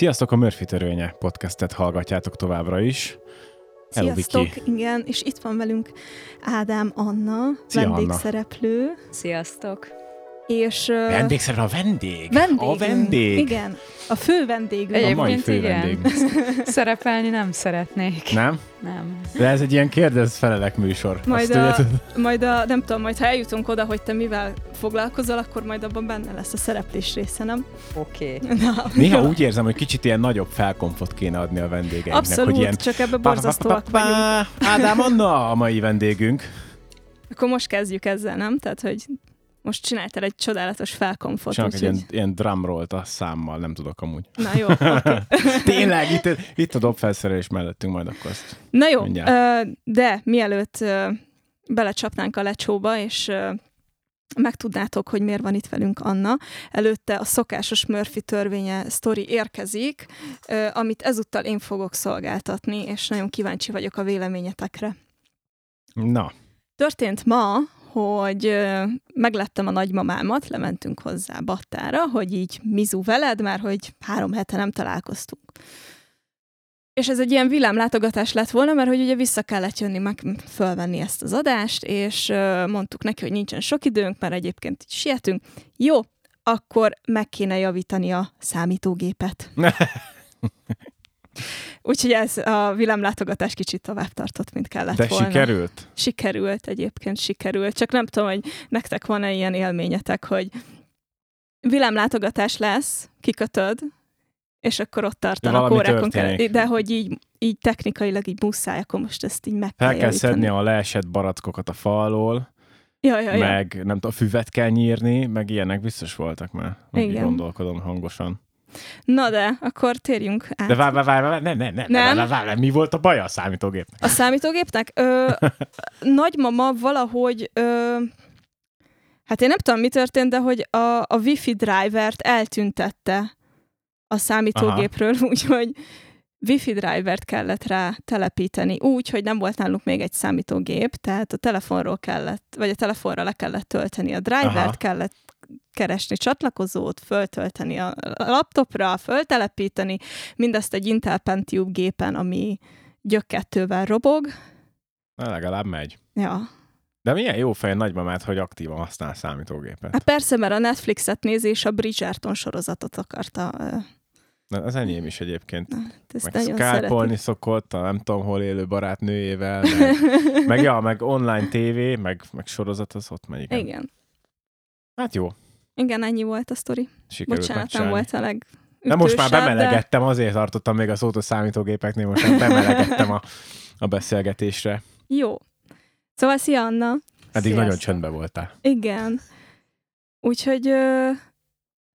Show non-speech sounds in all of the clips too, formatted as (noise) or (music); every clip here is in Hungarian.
Sziasztok, a Murphy Törvénye podcastet hallgatjátok továbbra is. Hello, Sziasztok, Viki. igen, és itt van velünk Ádám Anna, Szia, Anna. vendégszereplő, Sziasztok! És... ö, Vendégszerű a vendég. vendégünk. A vendég. Igen, a fő vendégünk. A mai fő igen. vendég. (laughs) Szerepelni nem szeretnék. Nem? Nem. De ez egy ilyen kérdez-felelek műsor. Majd a, majd a, nem tudom, majd ha eljutunk oda, hogy te mivel foglalkozol, akkor majd abban benne lesz a szereplés része, nem? Oké. Okay. Na, Néha jó. úgy érzem, hogy kicsit ilyen nagyobb felkomfot kéne adni a vendégeinknek. Abszolút, hogy ilyen... csak ebbe borzasztóak vagyunk. Ádám Anna a mai vendégünk. Akkor most kezdjük ezzel, nem? Tehát, hogy most csináltál egy csodálatos felkomfot. Csinálok egy ilyen, ilyen drumrollt a számmal, nem tudok amúgy. Na jó, (laughs) oké. Tényleg, itt, itt a dobfelszerelés mellettünk majd akkor azt. Na jó, Mindjárt. ö, de mielőtt ö, belecsapnánk a lecsóba, és ö, megtudnátok, hogy miért van itt velünk Anna, előtte a szokásos Murphy törvénye sztori érkezik, ö, amit ezúttal én fogok szolgáltatni, és nagyon kíváncsi vagyok a véleményetekre. Na, Történt ma, hogy meglettem a nagymamámat, lementünk hozzá Battára, hogy így mizu veled, mert hogy három hete nem találkoztunk. És ez egy ilyen villámlátogatás lett volna, mert hogy ugye vissza kellett jönni meg fölvenni ezt az adást, és mondtuk neki, hogy nincsen sok időnk, mert egyébként így sietünk. Jó, akkor meg kéne javítani a számítógépet. (laughs) Úgyhogy ez a villámlátogatás kicsit tovább tartott, mint kellett de volna. sikerült? Sikerült egyébként, sikerült. Csak nem tudom, hogy nektek van-e ilyen élményetek, hogy villámlátogatás lesz, kikötöd, és akkor ott tartanak valami órákon keresztül. De hogy így, így technikailag így muszáj, akkor most ezt így meg Fel kell kell javítani. szedni a leesett barackokat a fa alól, Ja, ja, ja. meg nem tudom, füvet kell nyírni, meg ilyenek biztos voltak már. Meg Igen. gondolkodom hangosan. Na de, akkor térjünk át. De várj, várj, várj, várj, ne, ne, ne, Nem. ne, várj, várj, mi volt a baj a számítógépnek? A számítógépnek? Ö, (laughs) nagymama valahogy... Ö, hát én nem tudom, mi történt, de hogy a, a wifi drivert eltüntette a számítógépről, (laughs) úgyhogy wifi drivert kellett rá telepíteni úgy, hogy nem volt nálunk még egy számítógép, tehát a telefonról kellett, vagy a telefonra le kellett tölteni a drivert, Aha. kellett keresni csatlakozót, föltölteni a laptopra, föltelepíteni, mindezt egy Intel Pentium gépen, ami gyökkettővel robog. Na, legalább megy. Ja. De milyen jó fej nagymamát, hogy aktívan használ számítógépet. Hát persze, mert a Netflixet nézi, és a Bridgerton sorozatot akarta. Na, az enyém is egyébként. Ezt Meg szeretik. szokott, a nem tudom hol élő barátnőjével, (laughs) meg, meg, ja, meg online tévé, meg, meg sorozat, az ott megy. Igen. Igen. Hát jó, Igen, ennyi volt a sztori. sikerült Bocsánat, nem volt a leg De most már bemelegettem, azért tartottam még a szót a számítógépeknél, most már bemelegettem a, a beszélgetésre. De... Jó. Szóval szia, Anna. Eddig nagyon Sziasztok. csöndbe voltál. Igen. Úgyhogy ö,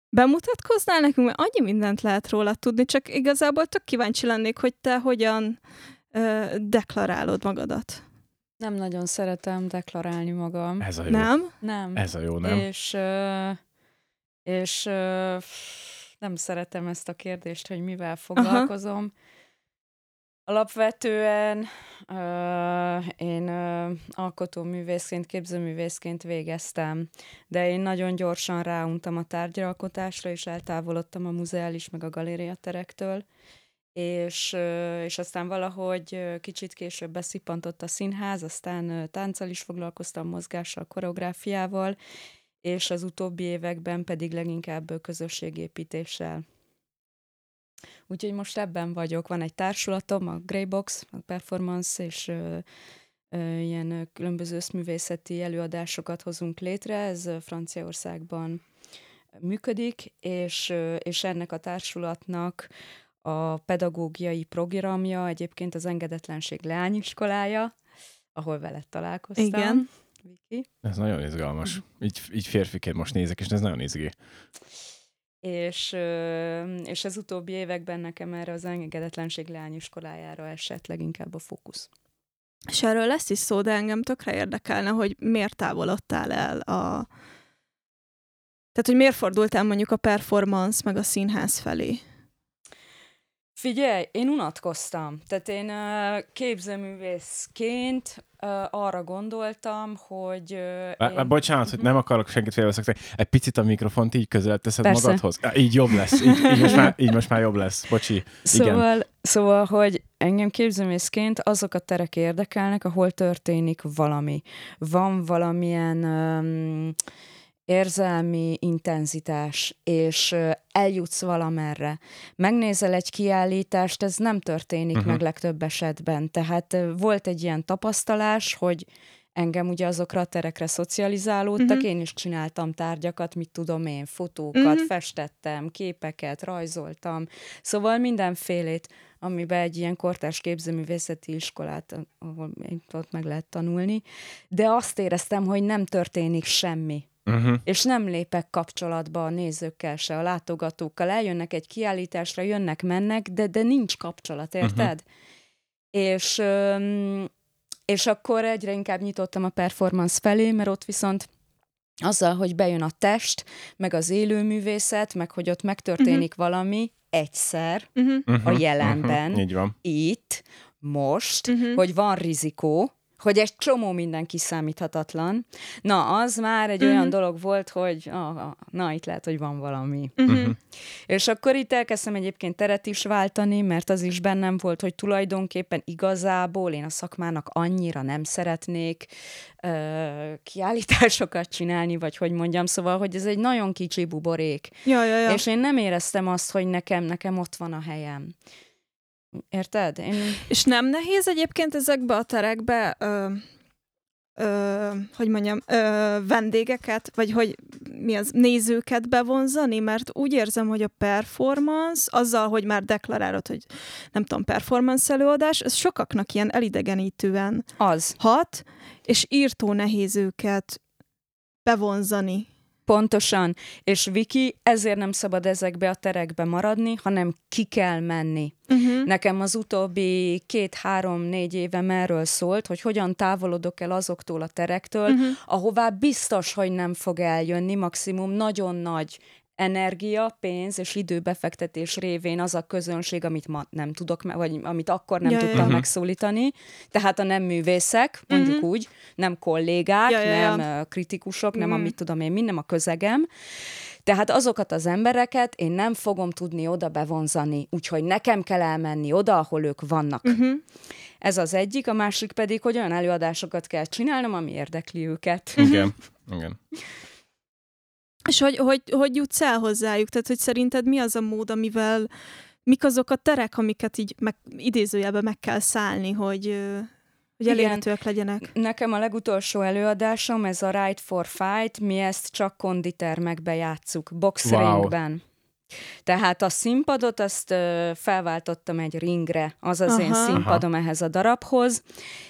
bemutatkoznál nekünk, mert annyi mindent lehet róla tudni, csak igazából tök kíváncsi lennék, hogy te hogyan ö, deklarálod magadat. Nem nagyon szeretem deklarálni magam. Ez a jó. Nem? Nem. Ez a jó, nem? És, és nem szeretem ezt a kérdést, hogy mivel foglalkozom. Alapvetően ö, én ö, alkotóművészként, képzőművészként végeztem, de én nagyon gyorsan ráuntam a tárgyalkotásra, és eltávolodtam a muzeális meg a galériaterektől, és, és aztán valahogy kicsit később beszippantott a színház, aztán tánccal is foglalkoztam, mozgással, koreográfiával, és az utóbbi években pedig leginkább közösségépítéssel. Úgyhogy most ebben vagyok. Van egy társulatom, a Greybox, a Performance, és ilyen különböző összművészeti előadásokat hozunk létre. Ez Franciaországban működik, és, és ennek a társulatnak a pedagógiai programja egyébként az Engedetlenség Leányiskolája, ahol veled találkoztam. Igen. Viki. Ez nagyon izgalmas. Így, így férfiként most nézek, és ez nagyon izgi. És, és az utóbbi években nekem erre az engedetlenség leányiskolájára esett leginkább a fókusz. És erről lesz is szó, de engem tökre érdekelne, hogy miért távolodtál el a... Tehát, hogy miért fordultál mondjuk a performance meg a színház felé? Figyelj, én unatkoztam. Tehát én képzőművészként arra gondoltam, hogy... Én... Bocsánat, hogy nem akarok senkit félbeszakítani. Egy picit a mikrofont így közel teszed Persze. magadhoz. Így jobb lesz. Így, így, most már, így most már jobb lesz. Bocsi. Szóval, Igen. szóval, hogy engem képzőmészként azok a terek érdekelnek, ahol történik valami. Van valamilyen... Um, érzelmi intenzitás, és eljutsz valamerre. Megnézel egy kiállítást, ez nem történik uh-huh. meg legtöbb esetben. Tehát volt egy ilyen tapasztalás, hogy engem ugye azokra a terekre szocializálódtak, uh-huh. én is csináltam tárgyakat, mit tudom én, fotókat, uh-huh. festettem, képeket, rajzoltam, szóval mindenfélét, amiben egy ilyen kortárs képzőművészeti iskolát, ahol ott meg lehet tanulni, de azt éreztem, hogy nem történik semmi Uh-huh. És nem lépek kapcsolatba a nézőkkel se, a látogatókkal. Eljönnek egy kiállításra, jönnek, mennek, de, de nincs kapcsolat, érted? Uh-huh. És, és akkor egyre inkább nyitottam a performance felé, mert ott viszont azzal, hogy bejön a test, meg az élőművészet, meg hogy ott megtörténik uh-huh. valami egyszer uh-huh. a jelenben, uh-huh. Így van. itt, most, uh-huh. hogy van rizikó, hogy egy csomó minden kiszámíthatatlan. Na, az már egy uh-huh. olyan dolog volt, hogy ah, ah, na, itt lehet, hogy van valami. Uh-huh. És akkor itt elkezdtem egyébként teret is váltani, mert az is bennem volt, hogy tulajdonképpen igazából én a szakmának annyira nem szeretnék uh, kiállításokat csinálni, vagy hogy mondjam, szóval, hogy ez egy nagyon kicsi buborék. Ja, ja, ja. És én nem éreztem azt, hogy nekem, nekem ott van a helyem. Érted? Én... És nem nehéz egyébként ezekbe a terekbe, ö, ö, hogy mondjam, ö, vendégeket, vagy hogy mi az, nézőket bevonzani, mert úgy érzem, hogy a performance, azzal, hogy már deklarálod, hogy nem tudom, performance előadás, ez sokaknak ilyen elidegenítően az. hat, és írtó nehéz őket bevonzani Pontosan. És Viki, ezért nem szabad ezekbe a terekbe maradni, hanem ki kell menni. Uh-huh. Nekem az utóbbi két-három-négy évem erről szólt, hogy hogyan távolodok el azoktól a terektől, uh-huh. ahová biztos, hogy nem fog eljönni, maximum nagyon nagy energia, pénz és időbefektetés révén az a közönség, amit ma nem tudok, vagy amit akkor nem ja, tudtam ja. megszólítani. Tehát a nem művészek, mondjuk uh-huh. úgy, nem kollégák, ja, ja, nem ja. kritikusok, nem uh-huh. amit tudom én, mind nem a közegem. Tehát azokat az embereket én nem fogom tudni oda bevonzani, úgyhogy nekem kell elmenni oda, ahol ők vannak. Uh-huh. Ez az egyik, a másik pedig, hogy olyan előadásokat kell csinálnom, ami érdekli őket. Igen, (laughs) igen. És hogy, hogy, hogy jutsz el hozzájuk? Tehát, hogy szerinted mi az a mód, amivel, mik azok a terek, amiket így meg, idézőjelben meg kell szállni, hogy, hogy elérhetőek legyenek? Nekem a legutolsó előadásom, ez a Ride for Fight, mi ezt csak konditermekbe játsszuk, boxringben. Wow. Tehát a színpadot azt felváltottam egy ringre, az az Aha. én színpadom Aha. ehhez a darabhoz,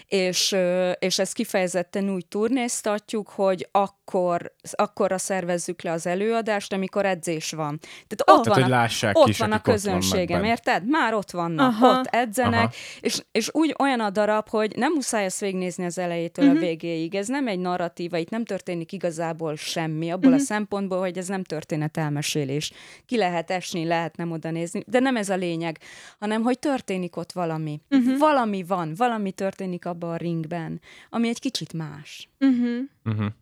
és, és ezt kifejezetten úgy turnéztatjuk, hogy akkor, akkorra szervezzük le az előadást, amikor edzés van. Tehát ott Tehát, van, a, ott is, van a közönségem, érted? Már ott vannak, Aha. ott edzenek, és, és úgy olyan a darab, hogy nem muszáj ezt végignézni az elejétől uh-huh. a mhm. végéig. Ez nem egy narratíva, itt nem történik igazából semmi, abból uh-huh. a szempontból, hogy ez nem történet elmesélés. Ki lehet esni, lehet nem oda nézni, de nem ez a lényeg, hanem hogy történik ott valami. Uh-huh. Valami van, valami történik abban a ringben, ami egy kicsit más. Uh-huh. Uh-huh.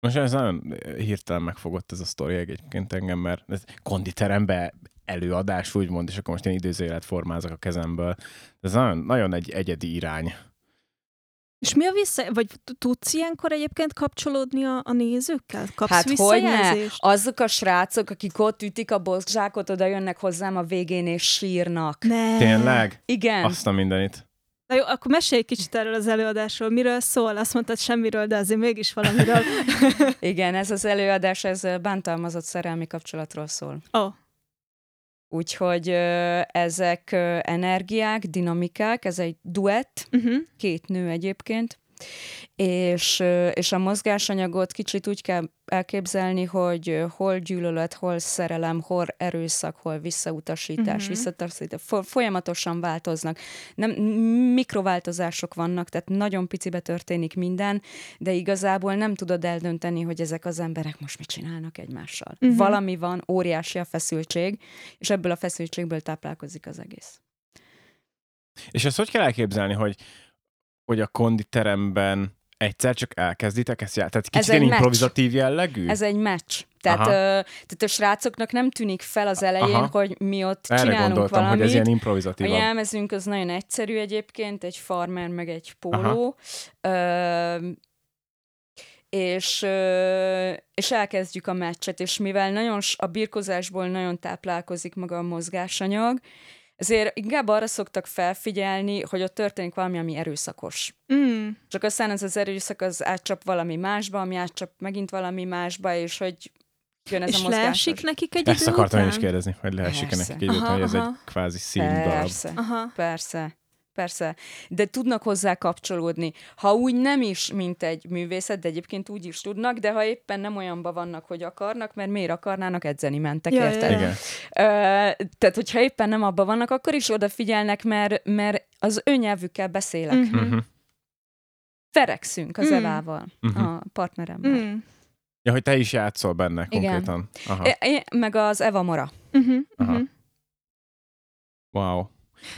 Most ez nagyon hirtelen megfogott ez a sztori egyébként engem, mert ez konditerembe előadás, úgymond, és akkor most én időzélet formázok a kezemből. Ez nagyon, nagyon egy egyedi irány. És mi a vissza, vagy tudsz ilyenkor egyébként kapcsolódni a, a nézőkkel? Kapsz hát hogy ne? Azok a srácok, akik ott ütik a boszkzsákot, oda jönnek hozzám a végén és sírnak. Ne. Tényleg? Igen. Azt a mindenit. Na jó, akkor mesélj kicsit erről az előadásról. Miről szól? Azt mondtad semmiről, de azért mégis valamiről. (laughs) Igen, ez az előadás, ez bántalmazott szerelmi kapcsolatról szól. Oh. Úgyhogy ezek energiák, dinamikák, ez egy duett, uh-huh. két nő egyébként, És, és a mozgásanyagot kicsit úgy kell elképzelni, hogy hol gyűlölet, hol szerelem, hol erőszak, hol visszautasítás, uh-huh. visszautasítás, folyamatosan változnak. Nem, mikrováltozások vannak, tehát nagyon picibe történik minden, de igazából nem tudod eldönteni, hogy ezek az emberek most mit csinálnak egymással. Uh-huh. Valami van, óriási a feszültség, és ebből a feszültségből táplálkozik az egész. És ezt hogy kell elképzelni, hogy, hogy a konditeremben egyszer csak elkezditek ezt játszani? Tehát kicsit ilyen improvizatív jellegű? Ez egy meccs. Tehát, ö, tehát a srácoknak nem tűnik fel az elején, Aha. hogy mi ott Erre csinálunk gondoltam, valamit. hogy ez ilyen improvizatív. A jelmezünk az nagyon egyszerű egyébként, egy farmer meg egy póló. Ö, és, és elkezdjük a meccset, és mivel nagyon a birkozásból nagyon táplálkozik maga a mozgásanyag, ezért inkább arra szoktak felfigyelni, hogy ott történik valami, ami erőszakos. Mm. Csak aztán ez az erőszak az átcsap valami másba, ami átcsap megint valami másba, és hogy jön ez és a mozgásos. leesik nekik egy Ezt akartam én is kérdezni, hogy leesik nekik egy után, hogy ez egy kvázi színdarab. Persze, aha. persze. Persze, de tudnak hozzá kapcsolódni. Ha úgy nem is, mint egy művészet, de egyébként úgy is tudnak, de ha éppen nem olyanba vannak, hogy akarnak, mert miért akarnának, edzeni mentek, ja, érted? Igen. Uh, tehát, hogyha éppen nem abban vannak, akkor is odafigyelnek, mert, mert az ő nyelvükkel beszélek. Uh-huh. Uh-huh. Ferekszünk az uh-huh. Evával, uh-huh. a partneremmel. Uh-huh. Ja, hogy te is játszol benne konkrétan. Igen. Aha. É, meg az Eva Mora. Uh-huh. Aha. Wow.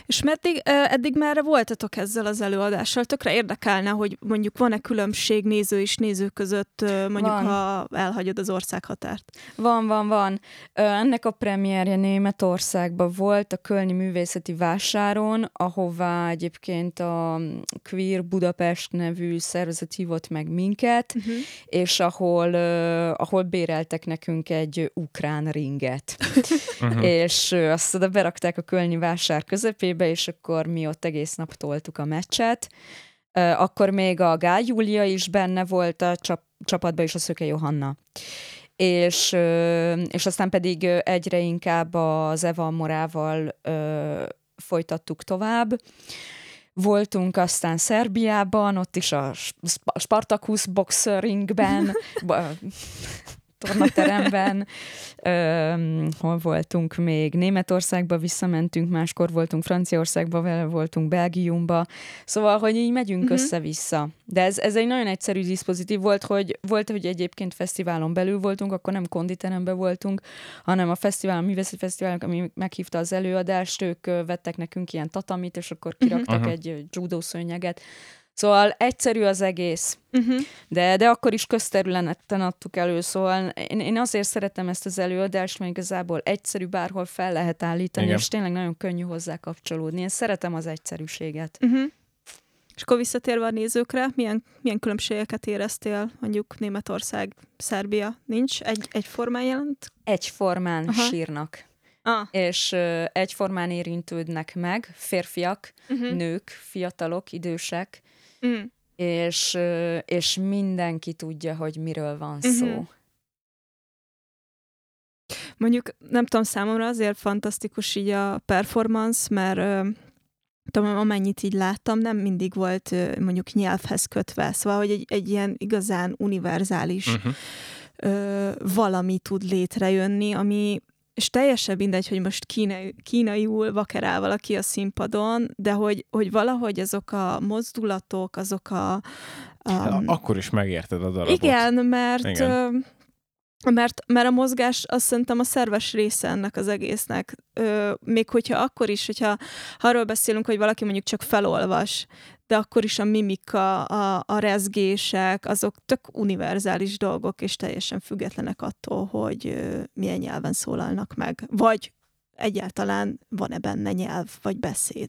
És meddig, eddig már voltatok ezzel az előadással? Tökre érdekelne, hogy mondjuk van-e különbség néző és néző között, mondjuk van. ha elhagyod az országhatárt? Van, van, van. Ennek a premierje Németországban volt, a Kölni Művészeti Vásáron, ahová egyébként a Queer Budapest nevű szervezet hívott meg minket, uh-huh. és ahol, ahol béreltek nekünk egy ukrán ringet. uh-huh. (laughs) És azt oda berakták a Kölni Vásár között, közepébe, és akkor mi ott egész nap toltuk a meccset. Akkor még a Gál Júlia is benne volt a csap- csapatban, és a Szöke Johanna. És, és aztán pedig egyre inkább az Eva Morával folytattuk tovább. Voltunk aztán Szerbiában, ott is a Spartacus boxeringben, (laughs) tornateremben, (laughs) ö, hol voltunk még, Németországba visszamentünk, máskor voltunk Franciaországba, vele voltunk Belgiumba, szóval, hogy így megyünk uh-huh. össze-vissza. De ez, ez egy nagyon egyszerű diszpozitív volt, hogy volt, hogy egyébként fesztiválon belül voltunk, akkor nem konditeremben voltunk, hanem a fesztivál, a művészeti fesztiválok, ami meghívta az előadást, ők vettek nekünk ilyen tatamit, és akkor kiraktak uh-huh. egy judó szőnyeget, Szóval egyszerű az egész, uh-huh. de, de akkor is közterületen adtuk elő, szóval én, én azért szeretem ezt az előadást, mert igazából egyszerű bárhol fel lehet állítani, Igen. és tényleg nagyon könnyű hozzá kapcsolódni. Én szeretem az egyszerűséget. Uh-huh. És akkor visszatérve a nézőkre, milyen, milyen különbségeket éreztél mondjuk Németország, Szerbia? Nincs? Egy, egyformán jelent? Egyformán Aha. sírnak. Ah. És uh, egyformán érintődnek meg férfiak, uh-huh. nők, fiatalok, idősek, Mm. És, és mindenki tudja, hogy miről van uh-huh. szó. Mondjuk, nem tudom, számomra azért fantasztikus így a performance, mert tudom, amennyit így láttam, nem mindig volt mondjuk nyelvhez kötve, szóval, hogy egy, egy ilyen igazán univerzális uh-huh. ö, valami tud létrejönni, ami és teljesen mindegy, hogy most kínai, kínaiul vakerál valaki a színpadon, de hogy, hogy valahogy azok a mozdulatok, azok a... Um, Akkor is megérted a darabot. Igen, mert... Igen. Mert, mert a mozgás azt szerintem a szerves része ennek az egésznek. Ö, még hogyha akkor is, hogyha ha arról beszélünk, hogy valaki mondjuk csak felolvas, de akkor is a mimika, a, a rezgések, azok tök univerzális dolgok, és teljesen függetlenek attól, hogy milyen nyelven szólalnak meg. Vagy egyáltalán van-e benne nyelv, vagy beszéd.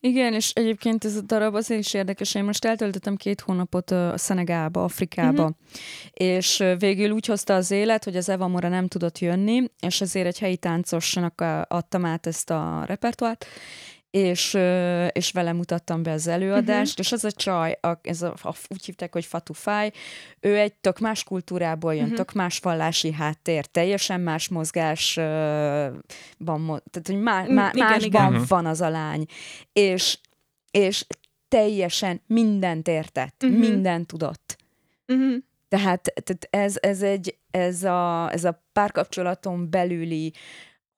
Igen, és egyébként ez a darab azért is érdekes, én most eltöltöttem két hónapot a Szenegába, Afrikába, uh-huh. és végül úgy hozta az élet, hogy az Eva Mora nem tudott jönni, és ezért egy helyi táncosnak adtam át ezt a repertoárt, és, és vele mutattam be az előadást, uh-huh. és az a csaj, a, ez a, a, úgy hívták, hogy Fatufáj, ő egy tök más kultúrából jön, uh-huh. tök más vallási háttér, teljesen más mozgásban, tehát hogy má, má, igen, másban igen. van az a lány. És, és teljesen mindent értett, Mhm. uh-huh. mindent tudott. Uh-huh. Tehát, tehát ez, ez, egy, ez, a, ez a párkapcsolaton belüli,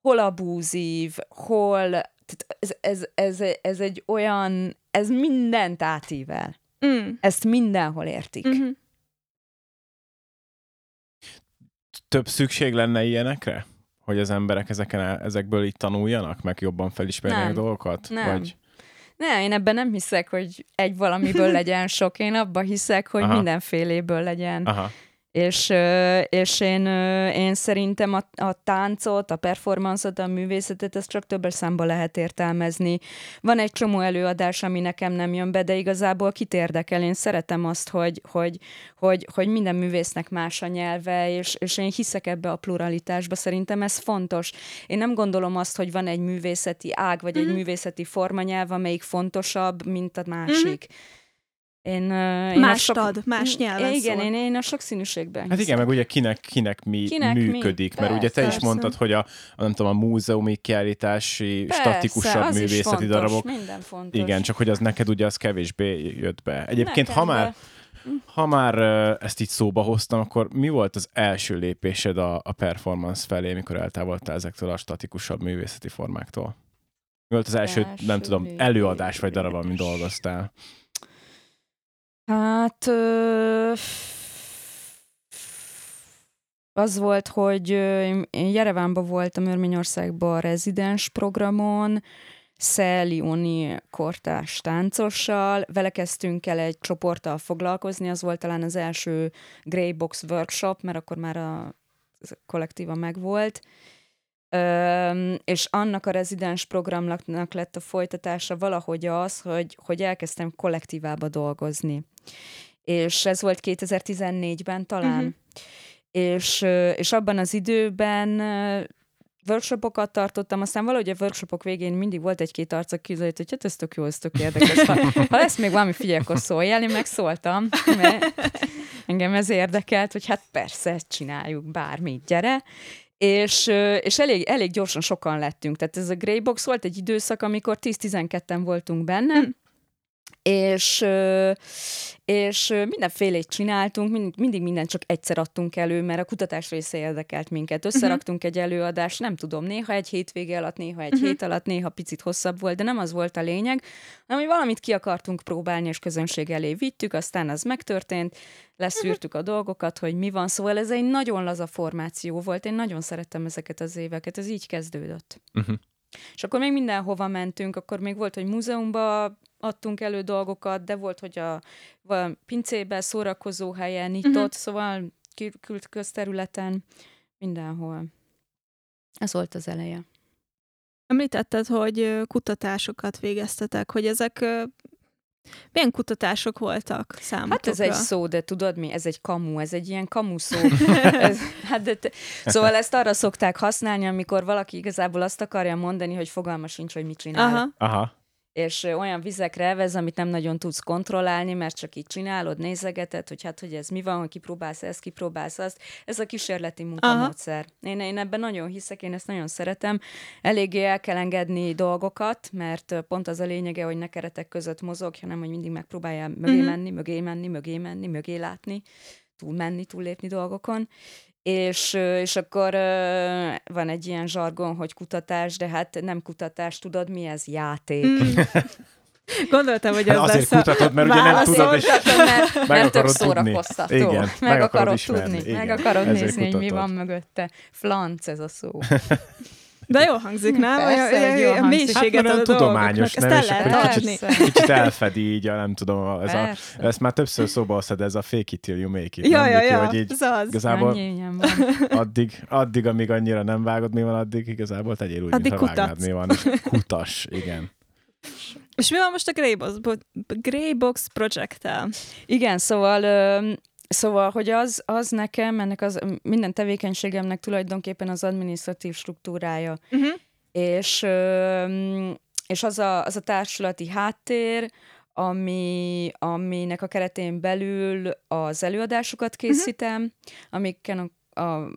hol abúzív, hol... Tehát ez, ez, ez, ez egy olyan... Ez mindent átível. Mm. Ezt mindenhol értik. Uh-huh. Több szükség lenne ilyenekre? Hogy az emberek ezeken ezekből így tanuljanak, meg jobban felismerjenek Nem. dolgokat? Nem. Vagy... Ne, én ebben nem hiszek, hogy egy valamiből (laughs) legyen sok. Én abban hiszek, hogy Aha. mindenféléből legyen. Aha. És, és én, én szerintem a, a táncot, a performanszot, a művészetet, ezt csak többes számba lehet értelmezni. Van egy csomó előadás, ami nekem nem jön be, de igazából kit érdekel. Én szeretem azt, hogy, hogy, hogy, hogy minden művésznek más a nyelve, és, és én hiszek ebbe a pluralitásba. Szerintem ez fontos. Én nem gondolom azt, hogy van egy művészeti ág, vagy egy művészeti formanyelv, amelyik fontosabb, mint a másik. Én, én a Mást ad, más nyelven Igen, szól. én, én a sokszínűségben Hát igen, meg ugye kinek, kinek mi Kinek mi? működik, mert ugye te is Persze. mondtad, hogy a, a nem tudom, a múzeumi kiállítási, Persze, statikusabb is művészeti fontos, darabok. Minden fontos. Igen, csak hogy az neked ugye az kevésbé jött be. Egyébként, Nekem ha már, be. ha már ezt így szóba hoztam, akkor mi volt az első lépésed a, a performance felé, mikor eltávoltál ezektől a statikusabb művészeti formáktól? Mi volt az első, Első nem tudom, előadás vagy darab, amin dolgoztál? Hát ö, az volt, hogy én- Jerevánban voltam Örményországban rezidens programon, Szelioni kortás táncossal, vele kezdtünk el egy csoporttal foglalkozni, az volt talán az első Grey Box workshop, mert akkor már a a kollektíva megvolt. Öm, és annak a rezidens programnak lett a folytatása valahogy az, hogy, hogy elkezdtem kollektívába dolgozni. És ez volt 2014-ben talán. Uh-huh. És, és abban az időben workshopokat tartottam, aztán valahogy a workshopok végén mindig volt egy-két arc, aki között, hogy hát ez tök jó, ez tök érdekes. Ha, ha lesz még valami, figyelj, akkor szóljál, én megszóltam, mert engem ez érdekelt, hogy hát persze, csináljuk, bármit, gyere. És, és elég, elég gyorsan sokan lettünk. Tehát ez a Grey Box volt egy időszak, amikor 10-12-en voltunk benne, és, és mindenfélét csináltunk, mindig, mindig mindent csak egyszer adtunk elő, mert a kutatás része érdekelt minket. Összeraktunk egy előadást, nem tudom, néha egy hétvége alatt, néha egy hét alatt, néha picit hosszabb volt, de nem az volt a lényeg, hanem hogy valamit ki akartunk próbálni, és közönség elé vittük, aztán az megtörtént, leszűrtük a dolgokat, hogy mi van, szóval ez egy nagyon laza formáció volt, én nagyon szerettem ezeket az éveket, ez így kezdődött. Uh-huh. És akkor még mindenhova mentünk, akkor még volt, hogy múzeumba adtunk elő dolgokat, de volt, hogy a, a pincébe, szórakozó helyen, itt ott, szóval kül- kül- közterületen, mindenhol. Ez volt az eleje. Említetted, hogy kutatásokat végeztetek, hogy ezek milyen kutatások voltak számotokra? Hát ez egy szó, de tudod mi? Ez egy kamu, ez egy ilyen kamu szó. (laughs) ez, hát de te, szóval ezt arra szokták használni, amikor valaki igazából azt akarja mondani, hogy fogalma sincs, hogy mit csinál. Aha. Aha. És olyan vizekre elvez, amit nem nagyon tudsz kontrollálni, mert csak így csinálod, nézegeted, hogy hát, hogy ez mi van, hogy kipróbálsz ezt, kipróbálsz azt. Ez a kísérleti munkamódszer. Én, én ebben nagyon hiszek, én ezt nagyon szeretem. Eléggé el kell engedni dolgokat, mert pont az a lényege, hogy ne keretek között mozog, hanem hogy mindig megpróbáljál mögé Mhm. menni, mögé menni, mögé menni, mögé látni, túl menni, túllépni dolgokon. És, és akkor van egy ilyen zsargon, hogy kutatás, de hát nem kutatás, tudod mi ez? Játék. Mm. (laughs) Gondoltam, hogy ez Hát azért lesz kutatod, mert ugye nem tudod, és mert, (laughs) meg mert tök szórakoztató. Igen, meg, meg akarod akarod ismerni, tudni, igen. meg akarod nézni, hogy mi van mögötte. Flanc ez a szó. (laughs) De jól hangzik, nem? Persze, Olyan- jól olyan hangzik. Hát, mélységet ad a tudományos, nem? el És lehet akkor adni. Persze. Kicsit elfedi így, a, nem tudom, ez, a, ezt már többször szóba hoztad, ez a fake it till you make it. Ja, nem, ja, ja, hogy így ez az. igazából (laughs) addig, addig, amíg annyira nem vágod, mi van, addig igazából tegyél úgy, Addig mintha vágnád, mi van. Kutas, igen. És mi van most a Greybox, Greybox projekttel? Igen, szóval, szóval, hogy az, az nekem, ennek az minden tevékenységemnek tulajdonképpen az administratív struktúrája. Uh-huh. és, és az, a, az a társulati háttér, ami, aminek a keretén belül az előadásokat készítem, amiken a, a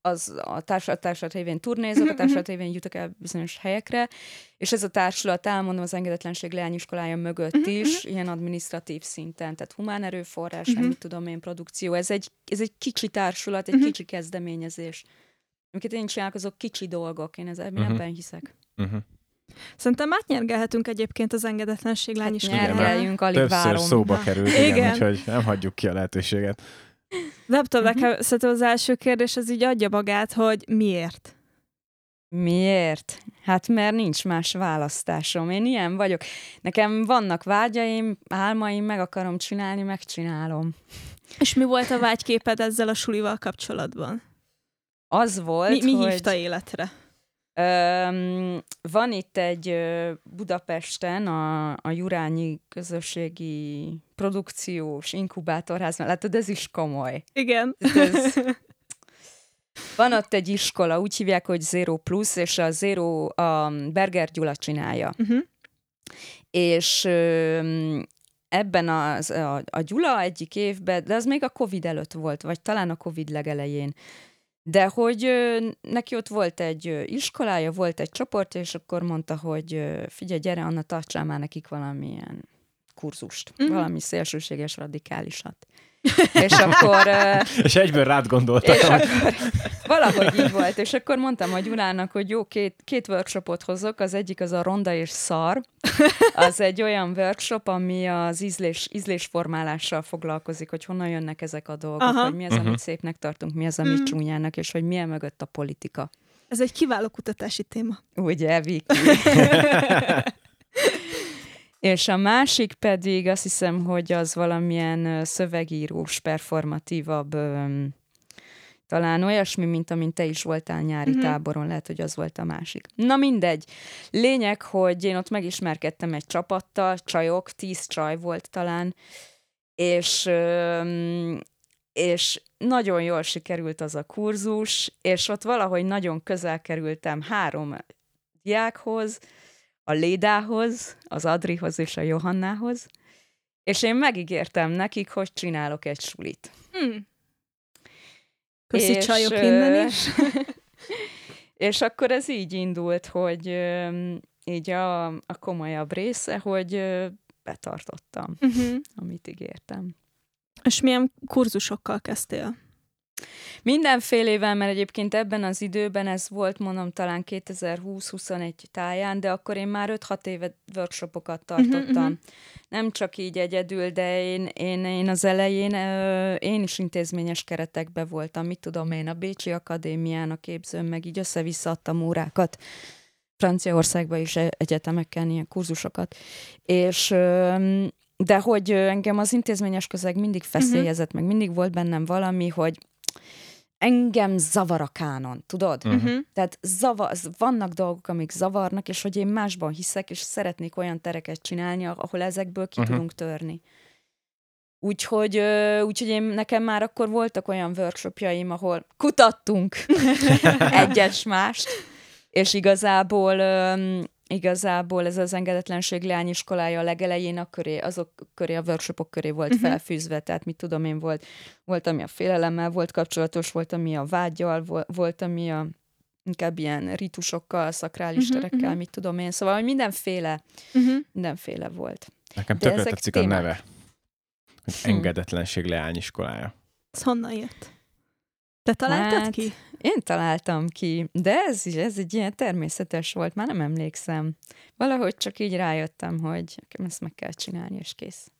az a társulat, társulat révén turnézok, a Mhm, társulat (laughs) révén jutok el bizonyos helyekre, és ez a társulat, elmondom, az engedetlenség leányiskolája mögött Mhm, is, ilyen administratív szinten, tehát humán erőforrás, meg Mhm. mit tudom én, produkció. Ez egy, ez egy kicsi társulat, egy Mhm. kicsi kezdeményezés. Amiket én csinálok, azok kicsi dolgok, én ez, Mhm. ebben hiszek. Uh-huh. Szerintem átnyergelhetünk egyébként az engedetlenség Hát lányiskolára. nyergeljünk, alig Többször várom. szóba került, igen, Igen. úgyhogy nem hagyjuk ki a lehetőséget. Nem tudom, Mhm. nekem szerintem az első kérdés az így adja magát, hogy miért? Miért? Hát mert nincs más választásom. Én ilyen vagyok. Nekem vannak vágyaim, álmaim, meg akarom csinálni, megcsinálom. És mi volt a vágyképed ezzel a sulival kapcsolatban? Az volt, Mi, mi hogy hívta életre? Öm, van itt egy Budapesten a, a Jurányi Közösségi Produkciós Inkubátorház, látod, ez is komoly. Igen. Ez, (laughs) van ott egy iskola, úgy hívják, hogy Zero Plus, és a Zero a Berger Gyula csinálja. Uh-huh. és ebben az, a, a Gyula egyik évben, de az még a Covid előtt volt, vagy talán a Covid legelején, de hogy neki ott volt egy iskolája, volt egy csoport, és akkor mondta, hogy figyelj, gyere, Anna, tartsál már nekik valamilyen kurzust, uh-huh. valami szélsőséges radikálisat. (laughs) és akkor... És egyből rád gondoltak. és akkor valahogy így volt, és akkor mondtam a Gyulának, hogy jó, két, két workshopot hozok, az egyik az a ronda és szar, az egy olyan workshop, ami az ízlés, ízlésformálással foglalkozik, hogy honnan jönnek ezek a dolgok, Aha. hogy mi az, amit szépnek tartunk, mi az, amit Mhm. csúnyának, és hogy milyen mögött a politika. Ez egy kiváló kutatási téma. Ugye, Viki? (laughs) És a másik pedig azt hiszem, hogy az valamilyen szövegírós, performatívabb, öm, talán olyasmi, mint amint te is voltál nyári Mhm. uh-huh. táboron, lehet, hogy az volt a másik. Na mindegy. Lényeg, hogy én ott megismerkedtem egy csapattal, csajok, tíz csaj volt talán, és, öm, és nagyon jól sikerült az a kurzus, és ott valahogy nagyon közel kerültem három diákhoz, a Lédához, az Adrihoz és a Johannához, és én megígértem nekik, hogy csinálok egy sulit. Hmm. Köszi És, csajok innen is. (laughs) és akkor ez így indult, hogy így a, a komolyabb része, hogy betartottam, Uh-huh. amit ígértem. És milyen kurzusokkal kezdtél? Mindenfélével, mert egyébként ebben az időben ez volt, mondom, talán 2020-21 táján, de akkor én már 5-6 éve workshopokat tartottam. mhm. Nem csak így egyedül, de én, én, én az elején ö, én is intézményes keretekben voltam. Mit tudom én, a Bécsi Akadémián a képzőn, meg így össze-vissza adtam órákat. Franciaországban is e- egyetemeken ilyen kurzusokat. És ö, de hogy engem az intézményes közeg mindig feszélyezett, meg mindig volt bennem valami, hogy engem zavar a kánon, tudod? Uh-huh. Tehát zava, z- vannak dolgok, amik zavarnak, és hogy én másban hiszek, és szeretnék olyan tereket csinálni, ahol ezekből ki uh-huh. tudunk törni. Úgyhogy, úgyhogy én, nekem már akkor voltak olyan workshopjaim, ahol kutattunk (laughs) egyes mást, és igazából igazából ez az engedetlenség leányiskolája a legelején a köré, azok köré, a workshopok köré volt Mhm. felfűzve, tehát mit tudom én, volt, volt, ami a félelemmel volt kapcsolatos, volt, ami a vágyal, vo- volt, ami a inkább ilyen ritusokkal, szakrális Mhm, terekkel, mhm. mit tudom én, szóval hogy mindenféle, Uh-huh. mindenféle volt. Nekem De tökre tetszik a témák. neve. Hogy Hm. engedetlenség leányiskolája. Ez honnan jött? Te találtad Hát, ki? Én találtam ki, de ez, ez egy ilyen természetes volt, már nem emlékszem. Valahogy csak így rájöttem, hogy ezt meg kell csinálni, és kész.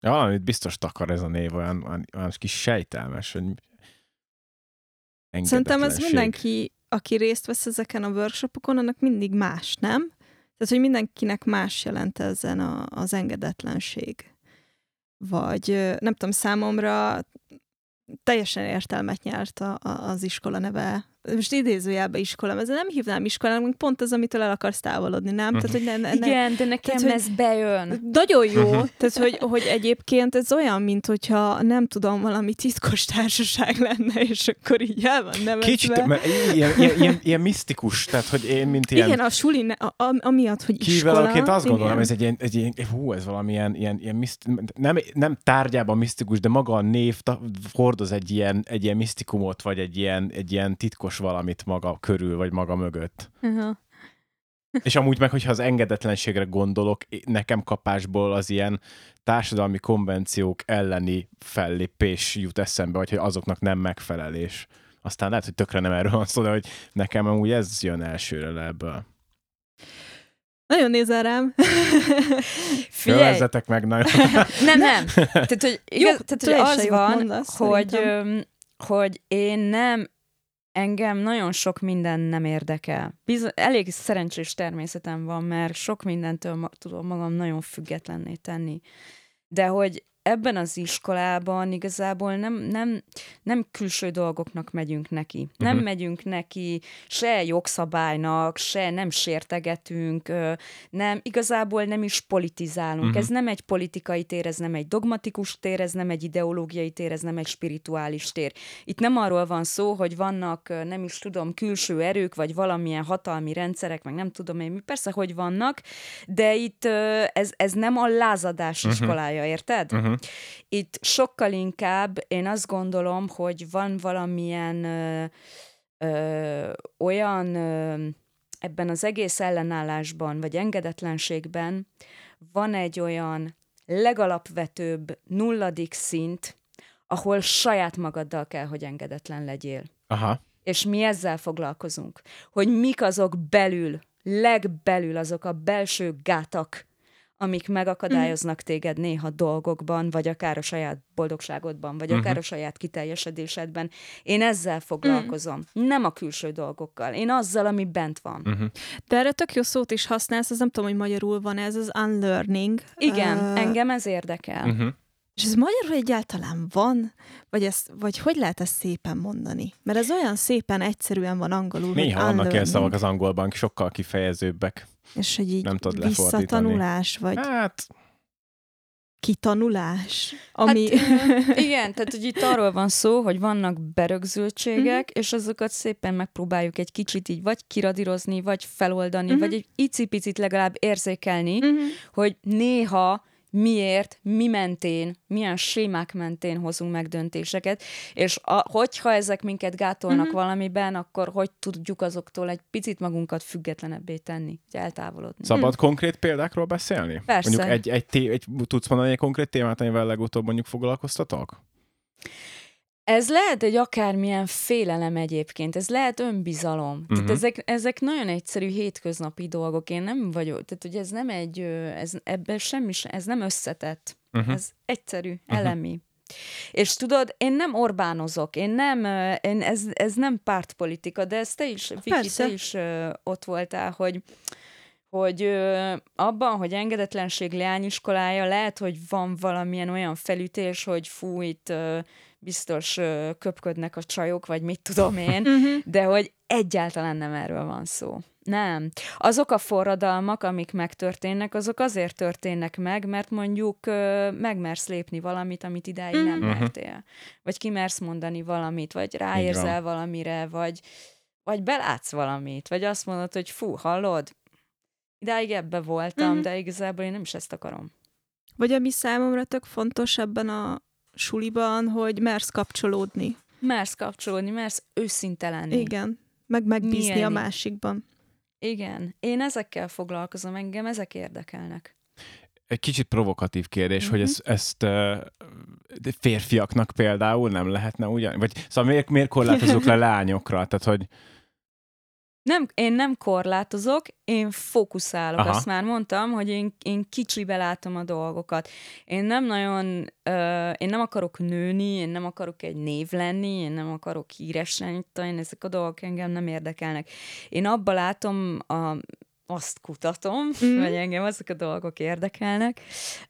Ja, valamit biztos takar ez a név, olyan, olyan, olyan kis sejtelmes, hogy Szerintem ez mindenki, aki részt vesz ezeken a workshopokon, annak mindig más, nem? Tehát, hogy mindenkinek más jelent ezen a, az engedetlenség. Vagy nem tudom, számomra teljesen értelmet nyert a, a, az iskola neve most idézőjelbe iskolám, ezzel nem hívnám iskolának, pont az, amitől el akarsz távolodni, nem? Tehát, hogy ne, ne, ne. Igen, de nekem Tehát, hogy- ez bejön. Nagyon jó, tehát hogy, hogy egyébként ez olyan, mint hogyha nem tudom, valami titkos társaság lenne, és akkor így el van nevezve. Kicsit, mert ilyen, ilyen, ilyen, ilyen misztikus, tehát hogy én, mint ilyen Igen, a suli, ne, a, a, amiatt, hogy iskola. Kívülalként azt gondolom, igen. ez egy ilyen, egy ilyen hú, ez valamilyen ilyen, ilyen miszt, nem, nem tárgyában misztikus, de maga a név ta, hordoz egy ilyen, egy ilyen misztikumot, vagy egy ilyen, egy ilyen titkos valamit maga körül, vagy maga mögött. Aha. (laughs) És amúgy meg, hogyha az engedetlenségre gondolok, nekem kapásból az ilyen társadalmi konvenciók elleni fellépés jut eszembe, vagy hogy azoknak nem megfelelés. Aztán lehet, hogy tökre nem erről van szó, de hogy nekem amúgy ez jön elsőre le ebből. Nagyon nézel rám. (laughs) Figyelj, Kövezzetek meg nagyon. (laughs) nem, nem. Tehát, hogy, igaz, Jó, tehát, te hogy az van, mondasz, hogy, szerintem. hogy én nem, engem nagyon sok minden nem érdekel. Biz- elég szerencsés természetem van, mert sok mindentől ma- tudom magam nagyon függetlenné tenni. De hogy ebben az iskolában igazából nem, nem, nem külső dolgoknak megyünk neki. Nem Mhm. megyünk neki se jogszabálynak, se nem sértegetünk, nem, igazából nem is politizálunk. Mhm. Ez nem egy politikai tér, ez nem egy dogmatikus tér, ez nem egy ideológiai tér, ez nem egy spirituális tér. Itt nem arról van szó, hogy vannak, nem is tudom, külső erők, vagy valamilyen hatalmi rendszerek, meg nem tudom én mi, persze, hogy vannak, de itt ez, ez nem a lázadás Mhm. iskolája, érted? Uh-huh. Itt sokkal inkább én azt gondolom, hogy van valamilyen ö, ö, olyan ö, ebben az egész ellenállásban, vagy engedetlenségben van egy olyan legalapvetőbb nulladik szint, ahol saját magaddal kell, hogy engedetlen legyél. Aha. És mi ezzel foglalkozunk, hogy mik azok belül, legbelül azok a belső gátak, amik megakadályoznak téged néha dolgokban, vagy akár a saját boldogságodban, vagy akár a saját kiteljesedésedben. Én ezzel foglalkozom, nem a külső dolgokkal. Én azzal, ami bent van. Uh-huh. De erre tök jó szót is használsz, az nem tudom, hogy magyarul van ez, az unlearning. Igen, engem ez érdekel. És ez magyarul egyáltalán van? Vagy, ezt, vagy hogy lehet ezt szépen mondani? Mert ez olyan szépen egyszerűen van angolul, Néha vannak ilyen szavak az angolban, sokkal kifejezőbbek. És hogy így nem tudod lefordítani. visszatanulás, vagy Hát, kitanulás, ami... Hát, igen, tehát hogy itt arról van szó, hogy vannak berögzültségek, és azokat szépen megpróbáljuk egy kicsit így vagy kiradírozni, vagy feloldani, Mhm. vagy egy icipicit legalább érzékelni, Mhm. hogy néha miért, mi mentén, milyen sémák mentén hozunk meg döntéseket, és a, hogyha ezek minket gátolnak Mhm. valamiben, akkor hogy tudjuk azoktól egy picit magunkat függetlenebbé tenni, hogy eltávolodni. szabad konkrét példákról beszélni? Persze. Mondjuk egy, egy, té- egy, tudsz mondani egy konkrét témát, amivel legutóbb mondjuk foglalkoztatok? Ez lehet egy akármilyen félelem egyébként, ez lehet önbizalom. Uh-huh. Tehát Mhm. ezek, ezek nagyon egyszerű hétköznapi dolgok. Én nem vagyok, tehát hogy ez nem egy, ez, ebben semmi, se- ez nem összetett. Uh-huh. Ez egyszerű, elemi. És tudod, én nem Orbánozok, én nem, én ez, ez nem pártpolitika, de ez te is, Viki, Persze. te is ö, ott voltál, hogy hogy ö, abban, hogy engedetlenség leányiskolája, lehet, hogy van valamilyen olyan felütés, hogy fú, itt ö, biztos ö, köpködnek a csajok, vagy mit tudom én, (laughs) Mhm. de hogy egyáltalán nem erről van szó. Nem. Azok a forradalmak, amik megtörténnek, azok azért történnek meg, mert mondjuk ö, megmersz lépni valamit, amit idáig nem Mhm. mertél. Vagy kimersz mondani valamit, vagy ráérzel valamire, vagy, vagy belátsz valamit, vagy azt mondod, hogy fú, hallod, idáig ebbe voltam, Mhm. de igazából én nem is ezt akarom. Vagy ami számomra tök fontos ebben a suliban, hogy mersz kapcsolódni. Mersz kapcsolódni, mersz őszinte lenni. Igen. Meg megbízni a Nyílni. másikban. Igen. Én ezekkel foglalkozom, engem ezek érdekelnek. Egy kicsit provokatív kérdés, Mhm. hogy ezt, ezt uh, férfiaknak például nem lehetne ugyan? Vagy szóval miért, miért korlátozunk le lányokra? Tehát, hogy Nem, én nem korlátozok, én fókuszálok. Aha. Azt már mondtam, hogy én, én kicsibe látom a dolgokat. Én nem nagyon, ö, én nem akarok nőni, én nem akarok egy név lenni, én nem akarok híres lenni, én ezek a dolgok engem nem érdekelnek. Én abba látom a, azt kutatom, mm. vagy engem azok a dolgok érdekelnek,